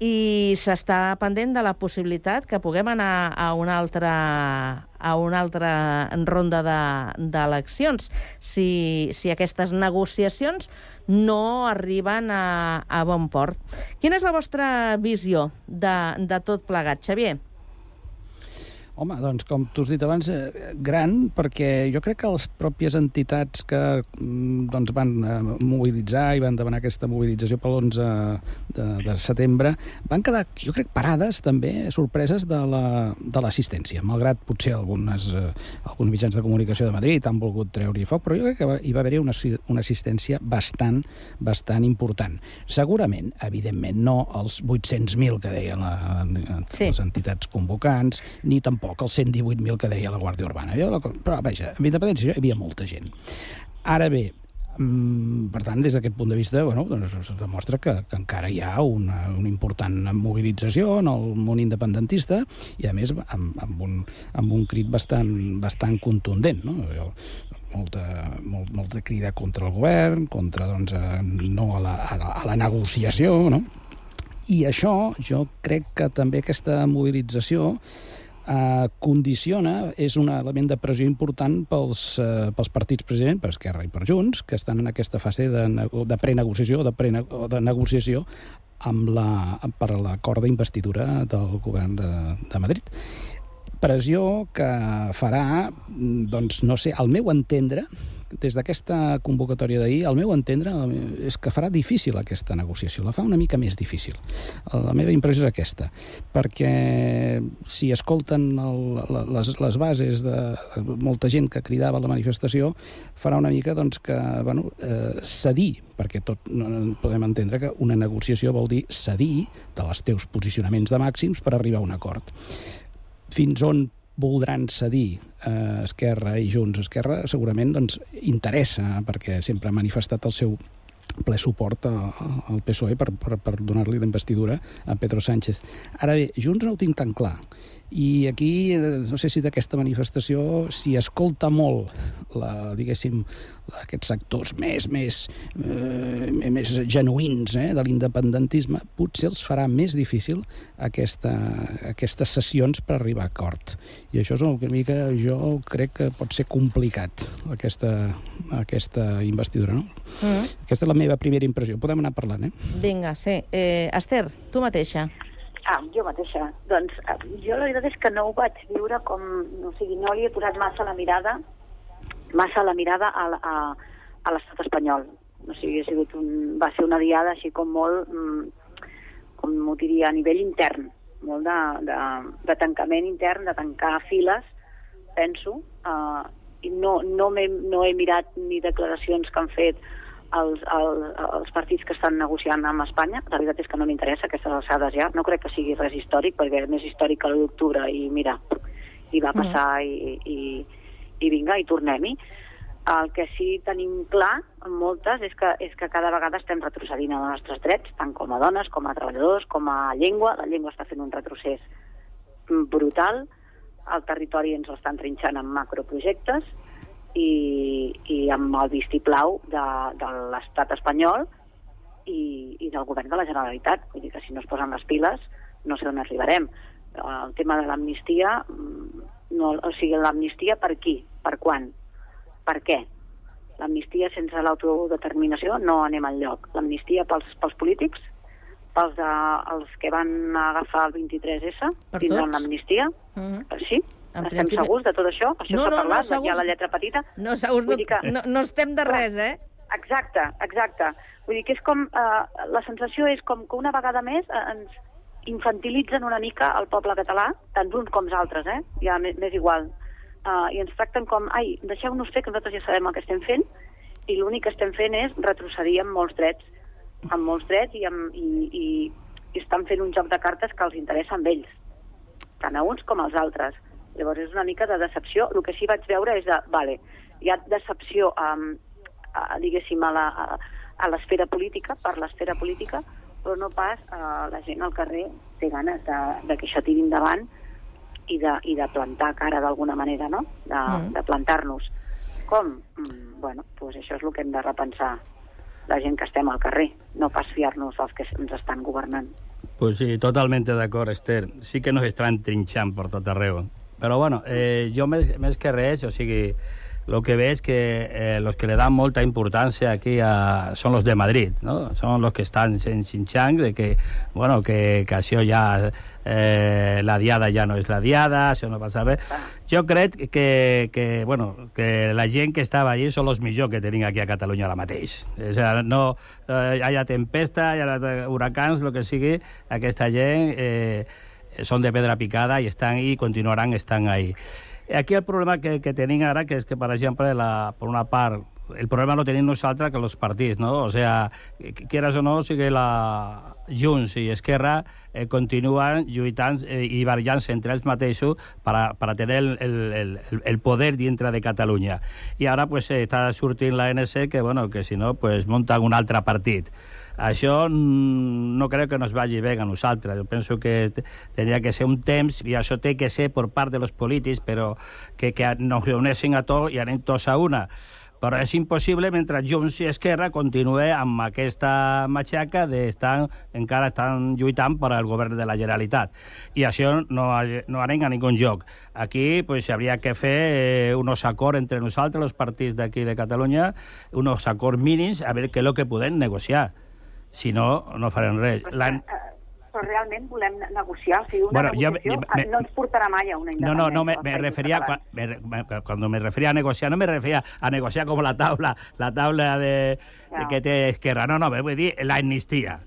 i s'està pendent de la possibilitat que puguem anar a una altra, a una altra ronda de- d'eleccions si, si aquestes negociacions no arriben a, a bon port. Quina és la vostra visió de, de tot plegat, Xavier? Home, doncs, com t'ho has dit abans, eh, gran, perquè jo crec que les pròpies entitats que mm, doncs, van eh, mobilitzar i van demanar aquesta mobilització per l'11 de, de setembre van quedar, jo crec, parades també, sorpreses de la- de l'assistència, malgrat potser algunes, eh, alguns mitjans de comunicació de Madrid han volgut treure-hi foc, però jo crec que hi va haver una, una assistència bastant, bastant important. Segurament, evidentment, no els 800.000 que deien la, sí. les entitats convocants, ni tampoc els 118.000 que deia la Guàrdia Urbana. Jo, però, vaja, amb independència, hi havia molta gent. Ara bé, mm, per tant, des d'aquest punt de vista, bueno, doncs es demostra que, que encara hi ha una, una important mobilització en el món independentista i, a més, amb, amb, un, amb un crit bastant, bastant contundent. No? Jo, molta, molt, molta crida contra el govern, contra doncs, eh, no a la, a, la, a la negociació, no? I això, jo crec que també aquesta mobilització eh, condiciona, és un element de pressió important pels, eh, pels partits president, per Esquerra i per Junts, que estan en aquesta fase de, de prenegociació, de, prene, o de negociació amb la, per l'acord d'investidura del govern de, de Madrid. Pressió que farà, mm, doncs, no sé, al meu entendre, des d'aquesta convocatòria d'ahir, al meu entendre, és que farà difícil aquesta negociació, la fa una mica més difícil. La meva impressió és aquesta, perquè si escolten el, les, les bases de, de molta gent que cridava a la manifestació, farà una mica doncs, que bueno, eh, cedir, perquè tot podem entendre que una negociació vol dir cedir dels teus posicionaments de màxims per arribar a un acord fins on voldran cedir eh, Esquerra i Junts. Esquerra segurament doncs, interessa, perquè sempre ha manifestat el seu ple suport al PSOE per, per, per donar-li l'investidura a Pedro Sánchez. Ara bé, Junts no ho tinc tan clar. I aquí, eh, no sé si d'aquesta manifestació, si escolta molt, la, diguéssim, aquests sectors més, més, eh, més genuïns eh, de l'independentisme, potser els farà més difícil aquesta, aquestes sessions per arribar a acord. I això és el que una mica jo crec que pot ser complicat, aquesta, aquesta investidura, no? Mm. Aquesta és la meva primera impressió. Podem anar parlant, eh? Vinga, sí. Eh, Esther, tu mateixa. Ah, jo mateixa. Doncs eh, jo la veritat és que no ho vaig viure com... O sigui, no li he posat massa la mirada massa la mirada a, a, a l'estat espanyol. O sigui, ha sigut un, va ser una diada així com molt... Mm, com ho diria, a nivell intern, molt de, de, de tancament intern, de tancar files, penso, uh, i no, no, he, no he mirat ni declaracions que han fet els, els, els partits que estan negociant amb Espanya. La veritat és que no m'interessa aquestes alçades ja. No crec que sigui res històric, perquè és més històric que l'octubre i mira, i va passar mm. i, i, i vinga, i tornem-hi. El que sí tenim clar, moltes, és que, és que cada vegada estem retrocedint els nostres drets, tant com a dones, com a treballadors, com a llengua. La llengua està fent un retrocés brutal, el territori ens l'estan trinxant en macroprojectes, i, i amb el vistiplau de, de l'estat espanyol i, i del govern de la Generalitat. Vull dir que si no es posen les piles no sé on arribarem. El tema de l'amnistia, mm, no, o sigui, l'amnistia per qui? Per quan? Per què? L'amnistia sense l'autodeterminació no anem al lloc. L'amnistia pels, pels polítics, pels de, els que van agafar el 23S, tindran l'amnistia, mm -hmm. sí, en Estem principi... segurs de tot això? Això no, s'ha no, parlat? No, segurs... Hi ha la lletra petita? No, segurs no, que... no, no estem de res, eh? Exacte, exacte. Vull dir que és com... Eh, la sensació és com que una vegada més eh, ens infantilitzen una mica el poble català, tant uns com els altres, eh? Ja m'és igual. Uh, I ens tracten com, ai, deixeu-nos fer, que nosaltres ja sabem el que estem fent, i l'únic que estem fent és retrocedir amb molts drets, amb molts drets i, amb, i, i, i estan fent un joc de cartes que els interessa amb ells, tant a uns com als altres. Llavors és una mica de decepció. El que sí vaig veure és de, vale, hi ha decepció, um, a, diguéssim, a la, a, a l'esfera política, per l'esfera política, però no pas a la gent al carrer té ganes de, de que això tiri endavant i de, i de plantar cara d'alguna manera, no? De, mm. de plantar-nos. Com? Mm, bueno, doncs això és el que hem de repensar la gent que estem al carrer, no pas fiar-nos dels que ens estan governant. Pues sí, totalmente d'acord, Esther. Sí que nos estan trinxant per tot arreu. Però bueno, eh, jo més, més que res, o sigui, lo que veig que eh, los que le dan molta importància aquí a, són los de Madrid, ¿no? Són los que estan en Xinjiang, de que, bueno, que, que això ja, eh, la diada ja no és la diada, això no passa res. Jo crec que, que, bueno, que la gent que estava allí són els millors que tenim aquí a Catalunya ara mateix. O sigui, no, eh, hi ha tempesta, hi ha huracans, el que sigui, aquesta gent... Eh, són de pedra picada i estan i continuaran estant ahí. Aquí el problema que, que tenim ara, que és que, per exemple, la, per una part, el problema lo tenim nosaltres que els partits, no? O sea, quieras o no, o sigui, la Junts i Esquerra eh, continuen lluitant eh, i barallant-se entre ells mateixos per per tenir el, el, el, el poder dintre de Catalunya. I ara pues, està sortint la NC que, bueno, que si no, pues, munten un altre partit. Això no crec que nos vagi bé a nosaltres. Jo penso que tenia que ser un temps, i això té que ser per part dels polítics, però que, que nos reunessin a tots i anem tots a una però és impossible mentre Junts i Esquerra continue amb aquesta matxaca d'estar encara estan lluitant per al govern de la Generalitat. I això no, no anem a ningun lloc. Aquí pues, hauria que fer eh, unos acords entre nosaltres, els partits d'aquí de Catalunya, unos acords mínims, a veure què és el que podem negociar. Si no, no farem res. L'any però realment volem negociar. O sigui, una bueno, negociació me, me, no ens portarà mai a una independència. No, no, no me, me refería, me, me, cuando me refería a negociar, no me refería a negociar como la tabla, la tabla de, de que té Esquerra. No, no, vull dir l'amnistia.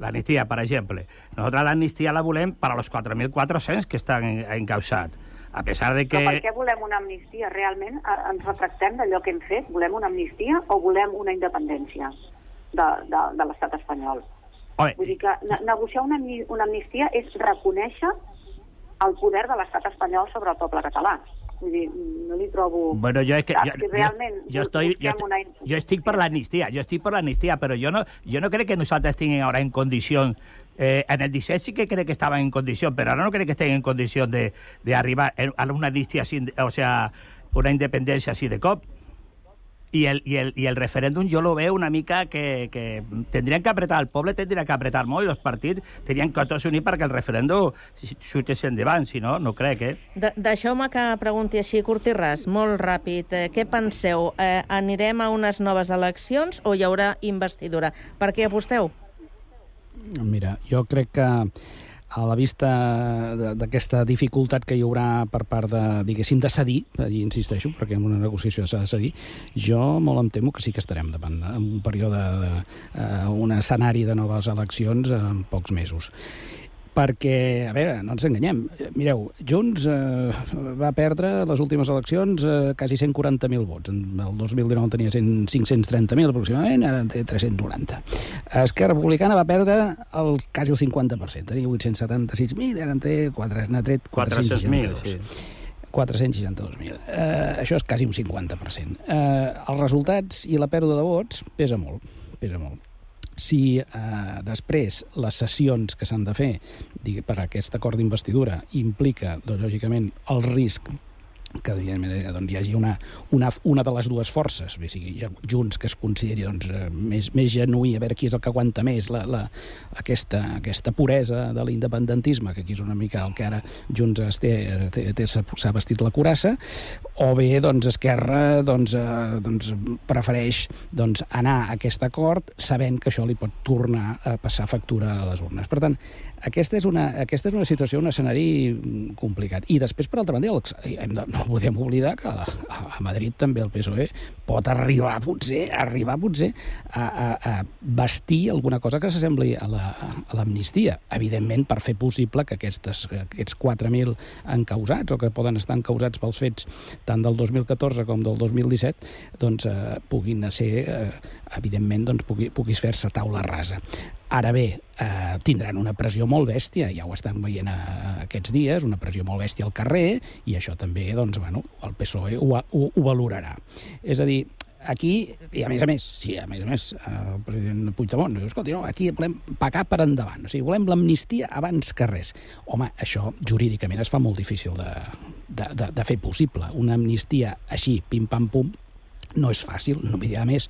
L'amnistia, per exemple. Nosaltres l'amnistia la volem per als 4.400 que estan encausats. A pesar de que... Però per què volem una amnistia? Realment ens retractem d'allò que hem fet? Volem una amnistia o volem una independència? De, de, de l'estat espanyol. Oi. Vull dir que ne negociar una, una amnistia és reconèixer el poder de l'estat espanyol sobre el poble català. Vull dir, no li trobo... Bueno, jo és que... Jo, si realment jo, jo, estoy, jo, una... jo estic per l'amnistia, jo estic per l'amnistia, però jo no, jo no crec que nosaltres tinguem ara en condició Eh, en el 17 sí que crec que estaven en condició, però ara no crec que estén en condició d'arribar a una amnistia, o sea, una independència així de cop. Y el, y, el, y el referéndum yo lo veo una mica que, que tendrían que apretar, el poble tendría que apretar molt i els partits tenien que tots unir perquè el referèndum sortís endavant, si no, no crec, eh? De Deixeu-me que pregunti així, curti ras, molt ràpid. Eh, què penseu? Eh, anirem a unes noves eleccions o hi haurà investidura? Per què aposteu? Mira, jo crec que a la vista d'aquesta dificultat que hi haurà per part de, diguéssim, de cedir, i insisteixo, perquè en una negociació s'ha de cedir, jo molt em temo que sí que estarem davant un període, de, uh, un escenari de noves eleccions en pocs mesos perquè, a veure, no ens enganyem. Mireu, Junts eh, va perdre les últimes eleccions eh, quasi 140.000 vots. En el 2019 en tenia 530.000 aproximadament, ara en té 390. Esquerra Republicana va perdre el, quasi el 50%, tenia 876.000, ara en té 4, n'ha tret 462. Sí. 462.000. Eh, això és quasi un 50%. Eh, els resultats i la pèrdua de vots pesa molt, pesa molt si eh, després les sessions que s'han de fer per a aquest acord d'investidura implica, doncs, lògicament, el risc que doncs, hi hagi una, una, una de les dues forces, bé, sigui, junts que es consideri doncs, eh, més, més genuí, a veure qui és el que aguanta més la, la, aquesta, aquesta puresa de l'independentisme, que aquí és una mica el que ara Junts s'ha vestit la curassa, o bé doncs, Esquerra doncs, eh, doncs, prefereix doncs, anar a aquest acord sabent que això li pot tornar a passar factura a les urnes. Per tant, aquesta és una, aquesta és una situació, un escenari complicat. I després, per altra banda, hem de, no podem oblidar que a, a Madrid també el PSOE pot arribar, potser, arribar potser a, a, a vestir alguna cosa que s'assembli a l'amnistia. La, Evidentment, per fer possible que aquestes, aquests 4.000 encausats, o que poden estar encausats pels fets tant del 2014 com del 2017, doncs eh, puguin ser, eh, evidentment, doncs, pugui, puguis fer-se taula rasa. Ara bé, eh, tindran una pressió molt bèstia, ja ho estan veient a, a aquests dies, una pressió molt bèstia al carrer, i això també, doncs, bueno, el PSOE ho, ho, ho valorarà. És a dir, aquí, i a més a més, sí, a més a més, el president Puigdemont diu, escolta, no, aquí volem pagar per endavant, o sigui, volem l'amnistia abans que res. Home, això jurídicament es fa molt difícil de, de, de, de fer possible. Una amnistia així, pim-pam-pum, no és fàcil, no m'hi a més,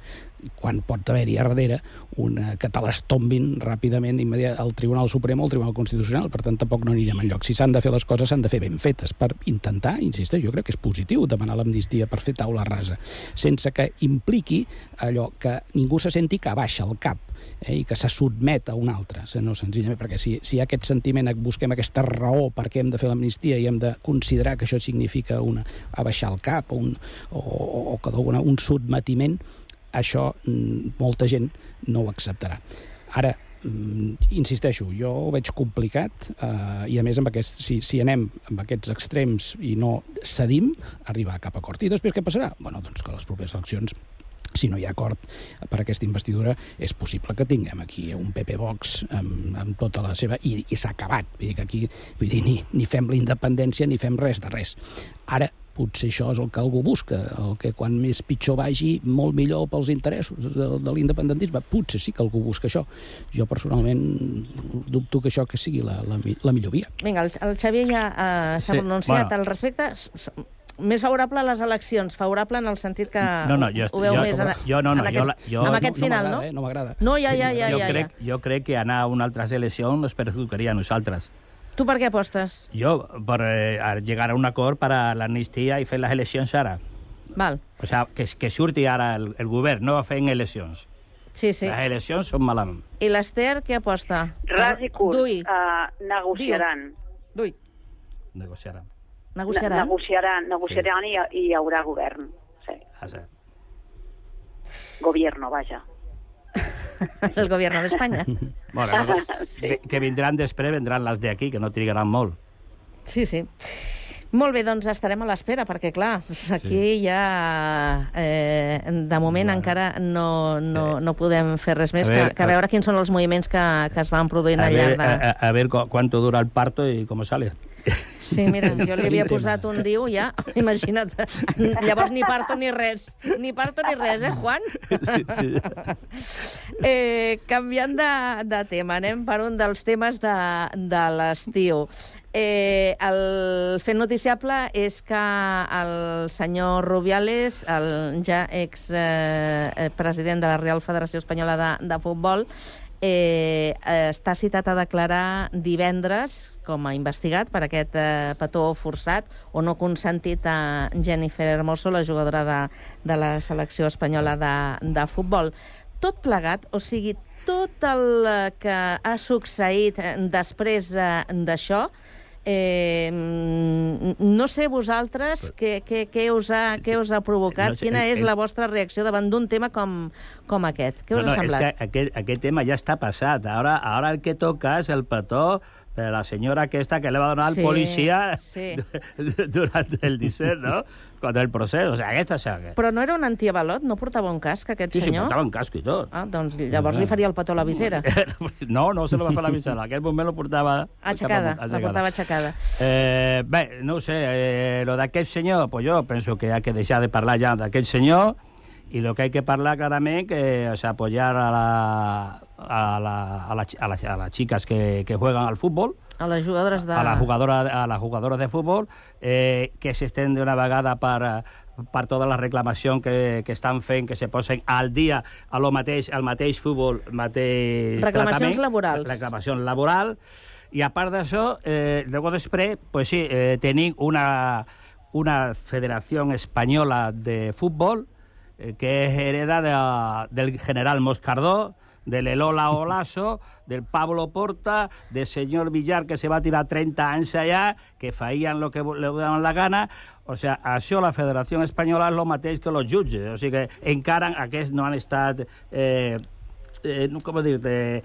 quan pot haver-hi a darrere una, que te les tombin ràpidament immediat al Tribunal Suprem o al Tribunal Constitucional. Per tant, tampoc no anirem enlloc. Si s'han de fer les coses, s'han de fer ben fetes per intentar, insisteix, jo crec que és positiu demanar l'amnistia per fer taula rasa, sense que impliqui allò que ningú se senti que baixa el cap eh, i que se sotmet a un altre, no senzillament, perquè si, si hi ha aquest sentiment, busquem aquesta raó per què hem de fer l'amnistia i hem de considerar que això significa una, abaixar el cap o un, o, o, o que un sotmetiment, això mm, molta gent no ho acceptarà. Ara, mm, insisteixo, jo ho veig complicat eh, i a més amb aquest, si, si anem amb aquests extrems i no cedim, arribar a cap acord. I després què passarà? Bueno, doncs que les properes eleccions si no hi ha acord per aquesta investidura, és possible que tinguem aquí un PP Vox amb, amb tota la seva... I, i s'ha acabat. Vull dir que aquí vull dir, ni, ni fem la independència ni fem res de res. Ara, potser això és el que algú busca, el que quan més pitjor vagi, molt millor pels interessos de, de l'independentisme. Potser sí que algú busca això. Jo personalment dubto que això que sigui la, la, la millor via. Vinga, el, el Xavier ja uh, s'ha sí, pronunciat bueno. al respecte més favorable a les eleccions, favorable en el sentit que no, no, jo, ho veu jo, més en, jo, no, no, en aquest, jo, jo, amb aquest no, final, no? Eh? No m'agrada. No, ja, ja, ja. Jo, ja, crec, ja. jo crec que anar a una altra elecció nos perjudicaria a nosaltres. Tu per què apostes? Jo, per eh, llegar a un acord per a l'amnistia i fer les eleccions ara. Val. O sea, que, que surti ara el, el govern, no fent eleccions. Sí, sí. Les eleccions són malament. I l'Ester què aposta? Ras i curt. Dui. Uh, negociaran. Dui. Negociaran. Negociaran? Ne negociaran, negociaran sí. i, i hi haurà govern. Sí. Ah, sí. Gobierno, vaja. El gobierno d'Espanya. bueno, no, sí. que vindran després, vendran les d'aquí, que no trigaran molt. Sí, sí. Molt bé, doncs estarem a l'espera, perquè, clar, aquí sí. ja, eh, de moment, bueno. encara no, no, no podem fer res més a ver, que, que veure quins són els moviments que, que es van produint al llarg de... A, a, a ver cuánto dura el parto y cómo sale. Sí, mira, jo li havia posat un diu ja, imagina't. Llavors ni parto ni res. Ni parto ni res, eh, Juan? Sí, sí. Eh, canviant de, de tema, anem per un dels temes de, de l'estiu. Eh, el fet noticiable és que el senyor Rubiales, el ja ex-president eh, de la Real Federació Espanyola de, de Futbol, eh, està citat a declarar divendres com a investigat per aquest eh, petó forçat o no consentit a Jennifer Hermoso, la jugadora de, de la selecció espanyola de, de futbol. Tot plegat, o sigui, tot el eh, que ha succeït eh, després eh, d'això, no sé vosaltres què, què, què, us ha, què us ha provocat, No sé, quina el- és la vostra reacció davant d'un tema com, com aquest. Què us no, ha no, semblat? Es que aquest, aquest tema ja està passat. Ara, ara el que toca és el petó de la senyora aquesta que le va donar Sí, al policia sí. durant el 17, no? Contra el procés. O sigui, aquesta la- Però no era un antiavalot? No portava un casc, aquest Sí, sí, senyor? portava un casco i tot. Ah, doncs llavors li faria el petó a la visera. No, no se lo va fer la visera. En aquell moment lo portava... Aixecada, amunt, la portava aixecada. Eh, bé, no sé, eh, lo d'aquest senyor, pues jo penso que ha que deixar de parlar ja d'aquest senyor i lo que hay que parlar clarament que o sea, apoyar a, la, a, la, a, la, a, la, a las chicas que, que juegan al fútbol, A les jugadores de... a la jugadora, a les jugadores de futbol, eh, que s'estén d'una vegada per, eh, per tota la reclamació que, que estan fent, que se posen al dia a lo mateix, al mateix futbol, mateix Reclamacions laborals. Reclamació laboral, i a part d'això, eh, luego després, pues sí, eh, tenim una, una federació espanyola de futbol eh, que és hereda de, del general Moscardó, del Elola Olaso, del Pablo Porta, del señor Villar, que se va tirar 30 anys allà, que feien lo que le daven la gana. O sigui, això la Federació Espanyola és el mateix que els jutges. O sigui que encara aquests no han estat... Eh, eh, com dir-te...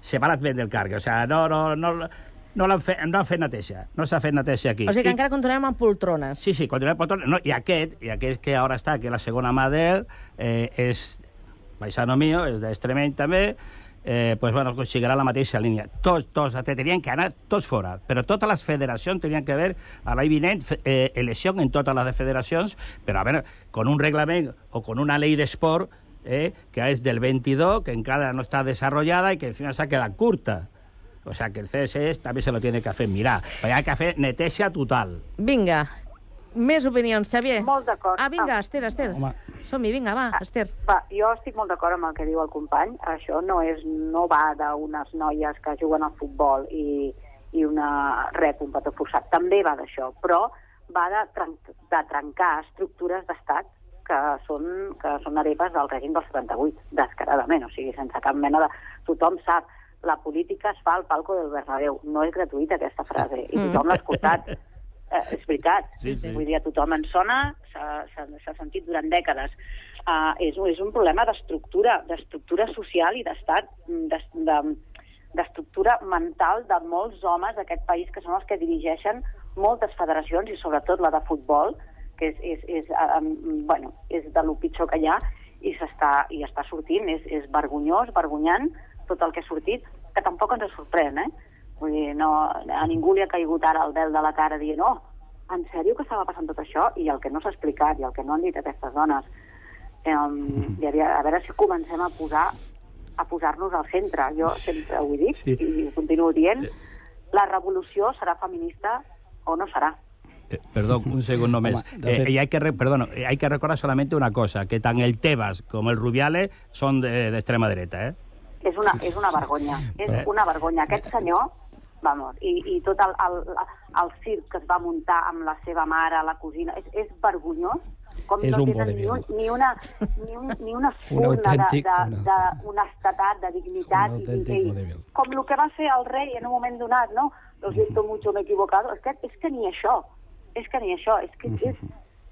separat ben del càrrec. O sigui, no, no, no, no l'han fet, no han fet neteja. No s'ha fet neteja aquí. O sigui que I- encara continuem amb poltrones. Sí, sí, continuem amb poltrones. No, I aquest, i aquest que ara està, que la segona mà d'ell, eh, és paisano mío, és d'Extremeny també, eh, pues bueno, seguirà la mateixa línia. Tots, tots, tenien que anar tots fora, però totes les federacions tenien que haver a l'any vinent eh, elecció en totes les federacions, però a veure, con un reglament o con una llei d'esport eh, que és del 22, que encara no està desarrollada i que al final s'ha quedat curta. O sea que el CSS també se lo tiene que hacer mirar. Ha que fer neteja total. Vinga, més opinions, Xavier. Molt d'acord. Ah, vinga, Ah. Esther, Esther. Som-hi, vinga, va, Esther. Va, jo estic molt d'acord amb el que diu el company. Això no és no va d'unes noies que juguen al futbol i, i una rep un petó forçat. També va d'això, però va de, tren de trencar estructures d'estat que són, que són hereves del règim del 78, descaradament, o sigui, sense cap mena de... Tothom sap, la política es fa al palco del Bernabéu. No és gratuïta aquesta frase, i Mm. tothom l'ha escoltat. Eh, és veritat. Sí, sí. Vull dir, a tothom en sona, s'ha sentit durant dècades. Uh, és, és un problema d'estructura, d'estructura social i d'estat, de, de, d'estructura mental de molts homes d'aquest país que són els que dirigeixen moltes federacions i sobretot la de futbol, que és, és, és, um, bueno, és de lo pitjor que hi ha i s'està i està sortint. És, és vergonyós, vergonyant tot el que ha sortit, que tampoc ens sorprèn, eh? Vull dir, no, a ningú li ha caigut ara el vel de la cara dient oh, en sèrio que estava passant tot això? I el que no s'ha explicat i el que no han dit aquestes dones eh, i a, veure- a veure si comencem a posar a posar-nos al centre. Jo sempre ho he dit Sí. i ho continuo dient. La revolució serà feminista o no serà. Eh, Perdón, un segundo de Eh, y hay que, re- perdón, eh, hay que recordar solamente una cosa, que tan el Tebas como el Rubiales son de, de extrema derecha, ¿eh? És una, és una vergonya. És Eh. una vergonya. Aquest senyor, vamos, i, i tot el, el, el circ que es va muntar amb la seva mare, la cosina, és, és vergonyós. Com És no un tenen ni, un, ni, una, ni, un, ni una Un espurna autèntic- d'honestedat, de, de, de dignitat. Un i, i, com el que va fer el rei en un moment donat, no? Lo siento mucho, me he equivocado. És que, és que ni això. És que ni això. És que és,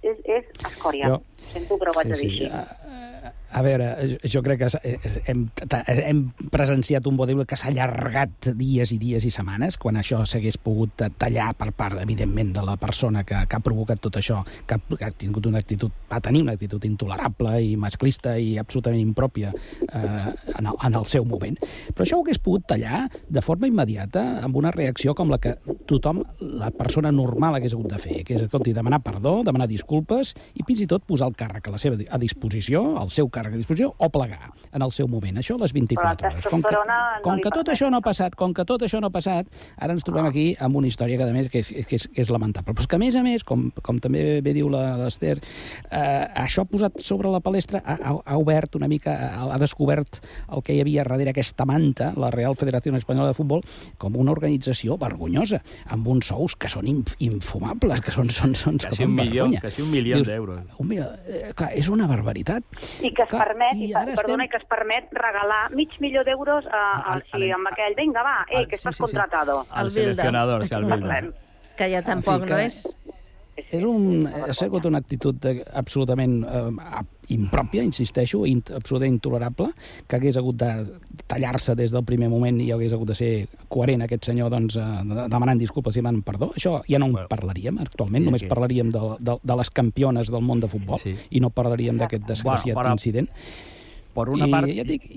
és, és escòria. Jo- Sento, però ho haig de dir així. A, a veure, jo crec que s- hem, hem presenciat un vodevil que s'ha allargat dies i dies i setmanes, quan això s'hagués pogut tallar per part, evidentment, de la persona que, que ha provocat tot això, que ha, que ha tingut una actitud, va tenir una actitud intolerable i masclista i absolutament impròpia eh, en, el, en el seu moment. Però això ho hagués pogut tallar de forma immediata amb una reacció com la que tothom, la persona normal hagués hagut de fer, que és, escolti, demanar perdó, demanar disculpes i fins i tot posar el càrrec a la seva a disposició, el seu càrrec a disposició, o plegar en el seu moment. Això a les 24 hores. Com que, com que tot això no ha passat, com que tot això no ha passat, ara ens trobem aquí amb una història que, a més, que és, que és, que és lamentable. Però és que, a més a més, com, com també bé diu la- l'Ester, eh, això ha posat sobre la palestra, ha, ha, ha obert una mica, ha, ha descobert el que hi havia darrere aquesta manta, la Real Federació Espanyola de Futbol, com una organització vergonyosa, amb uns sous que són inf infumables, que són, són, són, Casi són un millón, vergonya. casi un milió, eh, clar, és una barbaritat. I que es permet, i, ara perdona, estem... que es permet regalar mig milió d'euros a, a, a, sí, amb aquell, vinga, va, ei, que estàs sí, sí, contratado. Al seleccionador, sí, al Bilda. Que ja tampoc no és. és un, ha sigut una actitud absolutament eh, impròpia, insisteixo, in, absolutament intolerable, que hagués hagut de tallar-se des del primer moment i hagués hagut de ser coherent aquest senyor doncs, eh, demanant disculpes i demanant perdó. Això ja no en bueno, parlaríem actualment, sí, només sí. parlaríem de, de, de les campiones del món de futbol sí. i no parlaríem d'aquest desgraciat bueno, incident. Per una I, part... Ja dic,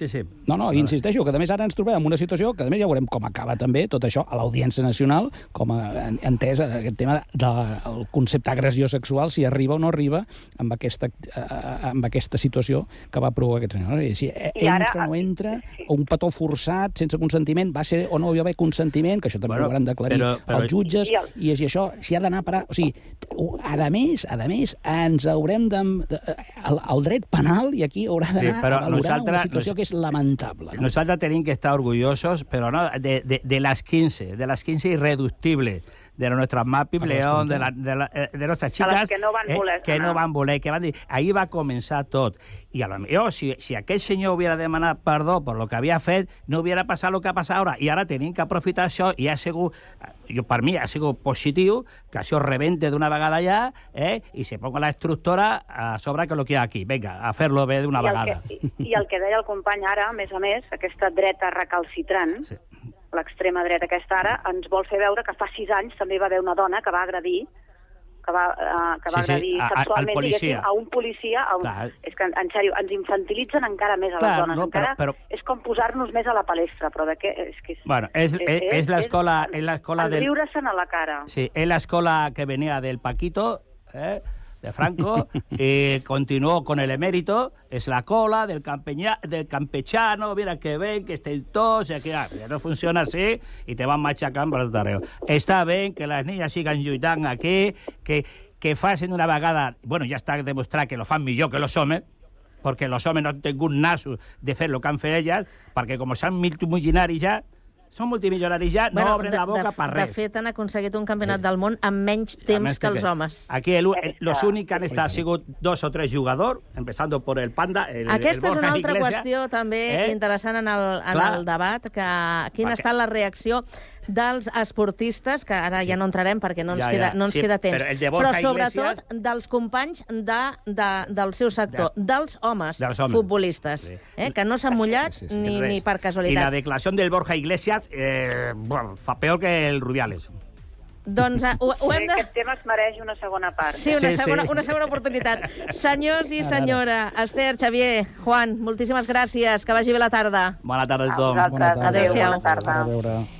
Sí, sí. No, no, insisteixo, que a més ara ens trobem en una situació que a més ja veurem com acaba també tot això a l'Audiència Nacional, com a entès aquest tema del de, concepte agressió sexual, si arriba o no arriba amb aquesta, eh, amb aquesta situació que va provocar aquest senyor. Si entra ara, o no entra, o un petó forçat, sense consentiment, va ser o no hi va haver consentiment, que això també bueno, ho hauran d'aclarir però, però... els jutges, i, el... i, i això, si ha d'anar a parar... O sigui, a més, a més, ens haurem de... de el, el dret penal, i aquí haurà d'anar sí, a valorar nosaltres, una situació que és lamentable. ¿no? Nosotros tenemos que estar orgullosos, pero no de, de, de las 15, de las 15 irreductibles de nuestras Mapis León, de, la, de, la, eh, de nuestras chicas que no van eh, voler, que no van voler, que van dir, ahí va començar tot. I a lo millor, si, si aquell senyor hubiera demanat perdó per lo que havia fet, no hubiera passat el que ha passat ara. I ara tenim que aprofitar això i ha sigut, jo, per mi ha sigut positiu que això rebente d'una vegada ja eh, i se ponga la estructura a sobre que lo que hi ha aquí. Vinga, a fer-lo bé d'una vegada. Que, i, I el que deia el company ara, a més a més, aquesta dreta recalcitrant, sí l'extrema dreta aquesta ara, ens vol fer veure que fa sis anys també va haver una dona que va agredir que va, uh, que va sí, agredir sí, sexualment a, a un policia. A un... És que, en, sèrio, ens infantilitzen encara més a Clar, les dones. No, encara però, però... És com posar-nos més a la palestra, però de què? És que és, bueno, és, és, és, és l'escola... És del... riure-se'n a la cara. Sí, és l'escola que venia del Paquito, eh? De Franco, y continuó con el emérito, es la cola del, campeña, del campechano, mira que ven, que estáis todos, y que ah, no funciona así, y te van machacando el tarreo. Está bien que las niñas sigan lluitant aquí, que, que facin una vegada... Bueno, ja està demostrat que lo fan millor que los homes, perquè los homes no han tingut naso de fer el que han fet elles, perquè com s'han multimillionaris ja, són multimilionaris ja, bueno, no obren de, la boca de, per res. De fet, han aconseguit un campionat del món amb menys temps que, que els homes. Aquí el, el, los únics que han estat sigut dos o tres jugadors, empezando por el Panda, el, Aquesta el és una altra Iglesia. qüestió també eh? interessant en el, en el debat, que quina ha estat la reacció dels esportistes, que ara ja no entrarem perquè no ens, ja, queda, no ens sí, queda temps, però, però sobretot Iglesias... dels companys de, de, del seu sector, de, dels homes dels homes. futbolistes, sí. eh, que no s'han mullat sí, sí, sí, ni, ni per casualitat. I la declaració del Borja Iglesias eh, bueno, fa peor que el Rubiales. Doncs uh, ho, ho hem de... Aquest tema es mereix una segona part. Sí, una, sí, segona, sí. una segona oportunitat. Senyors i senyora, Esther, Xavier, Juan, moltíssimes gràcies. Que vagi bé la tarda. Bona tarda a tothom. Bona tarda. Adéu-siau. Bona tarda. Adéu.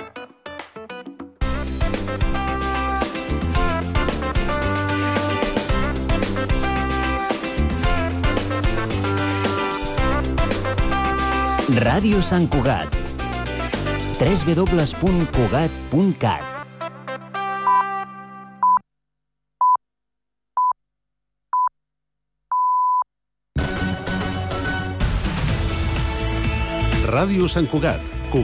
Ràdio Sant Cugat. www.cugat.cat Ràdio Sant Cugat,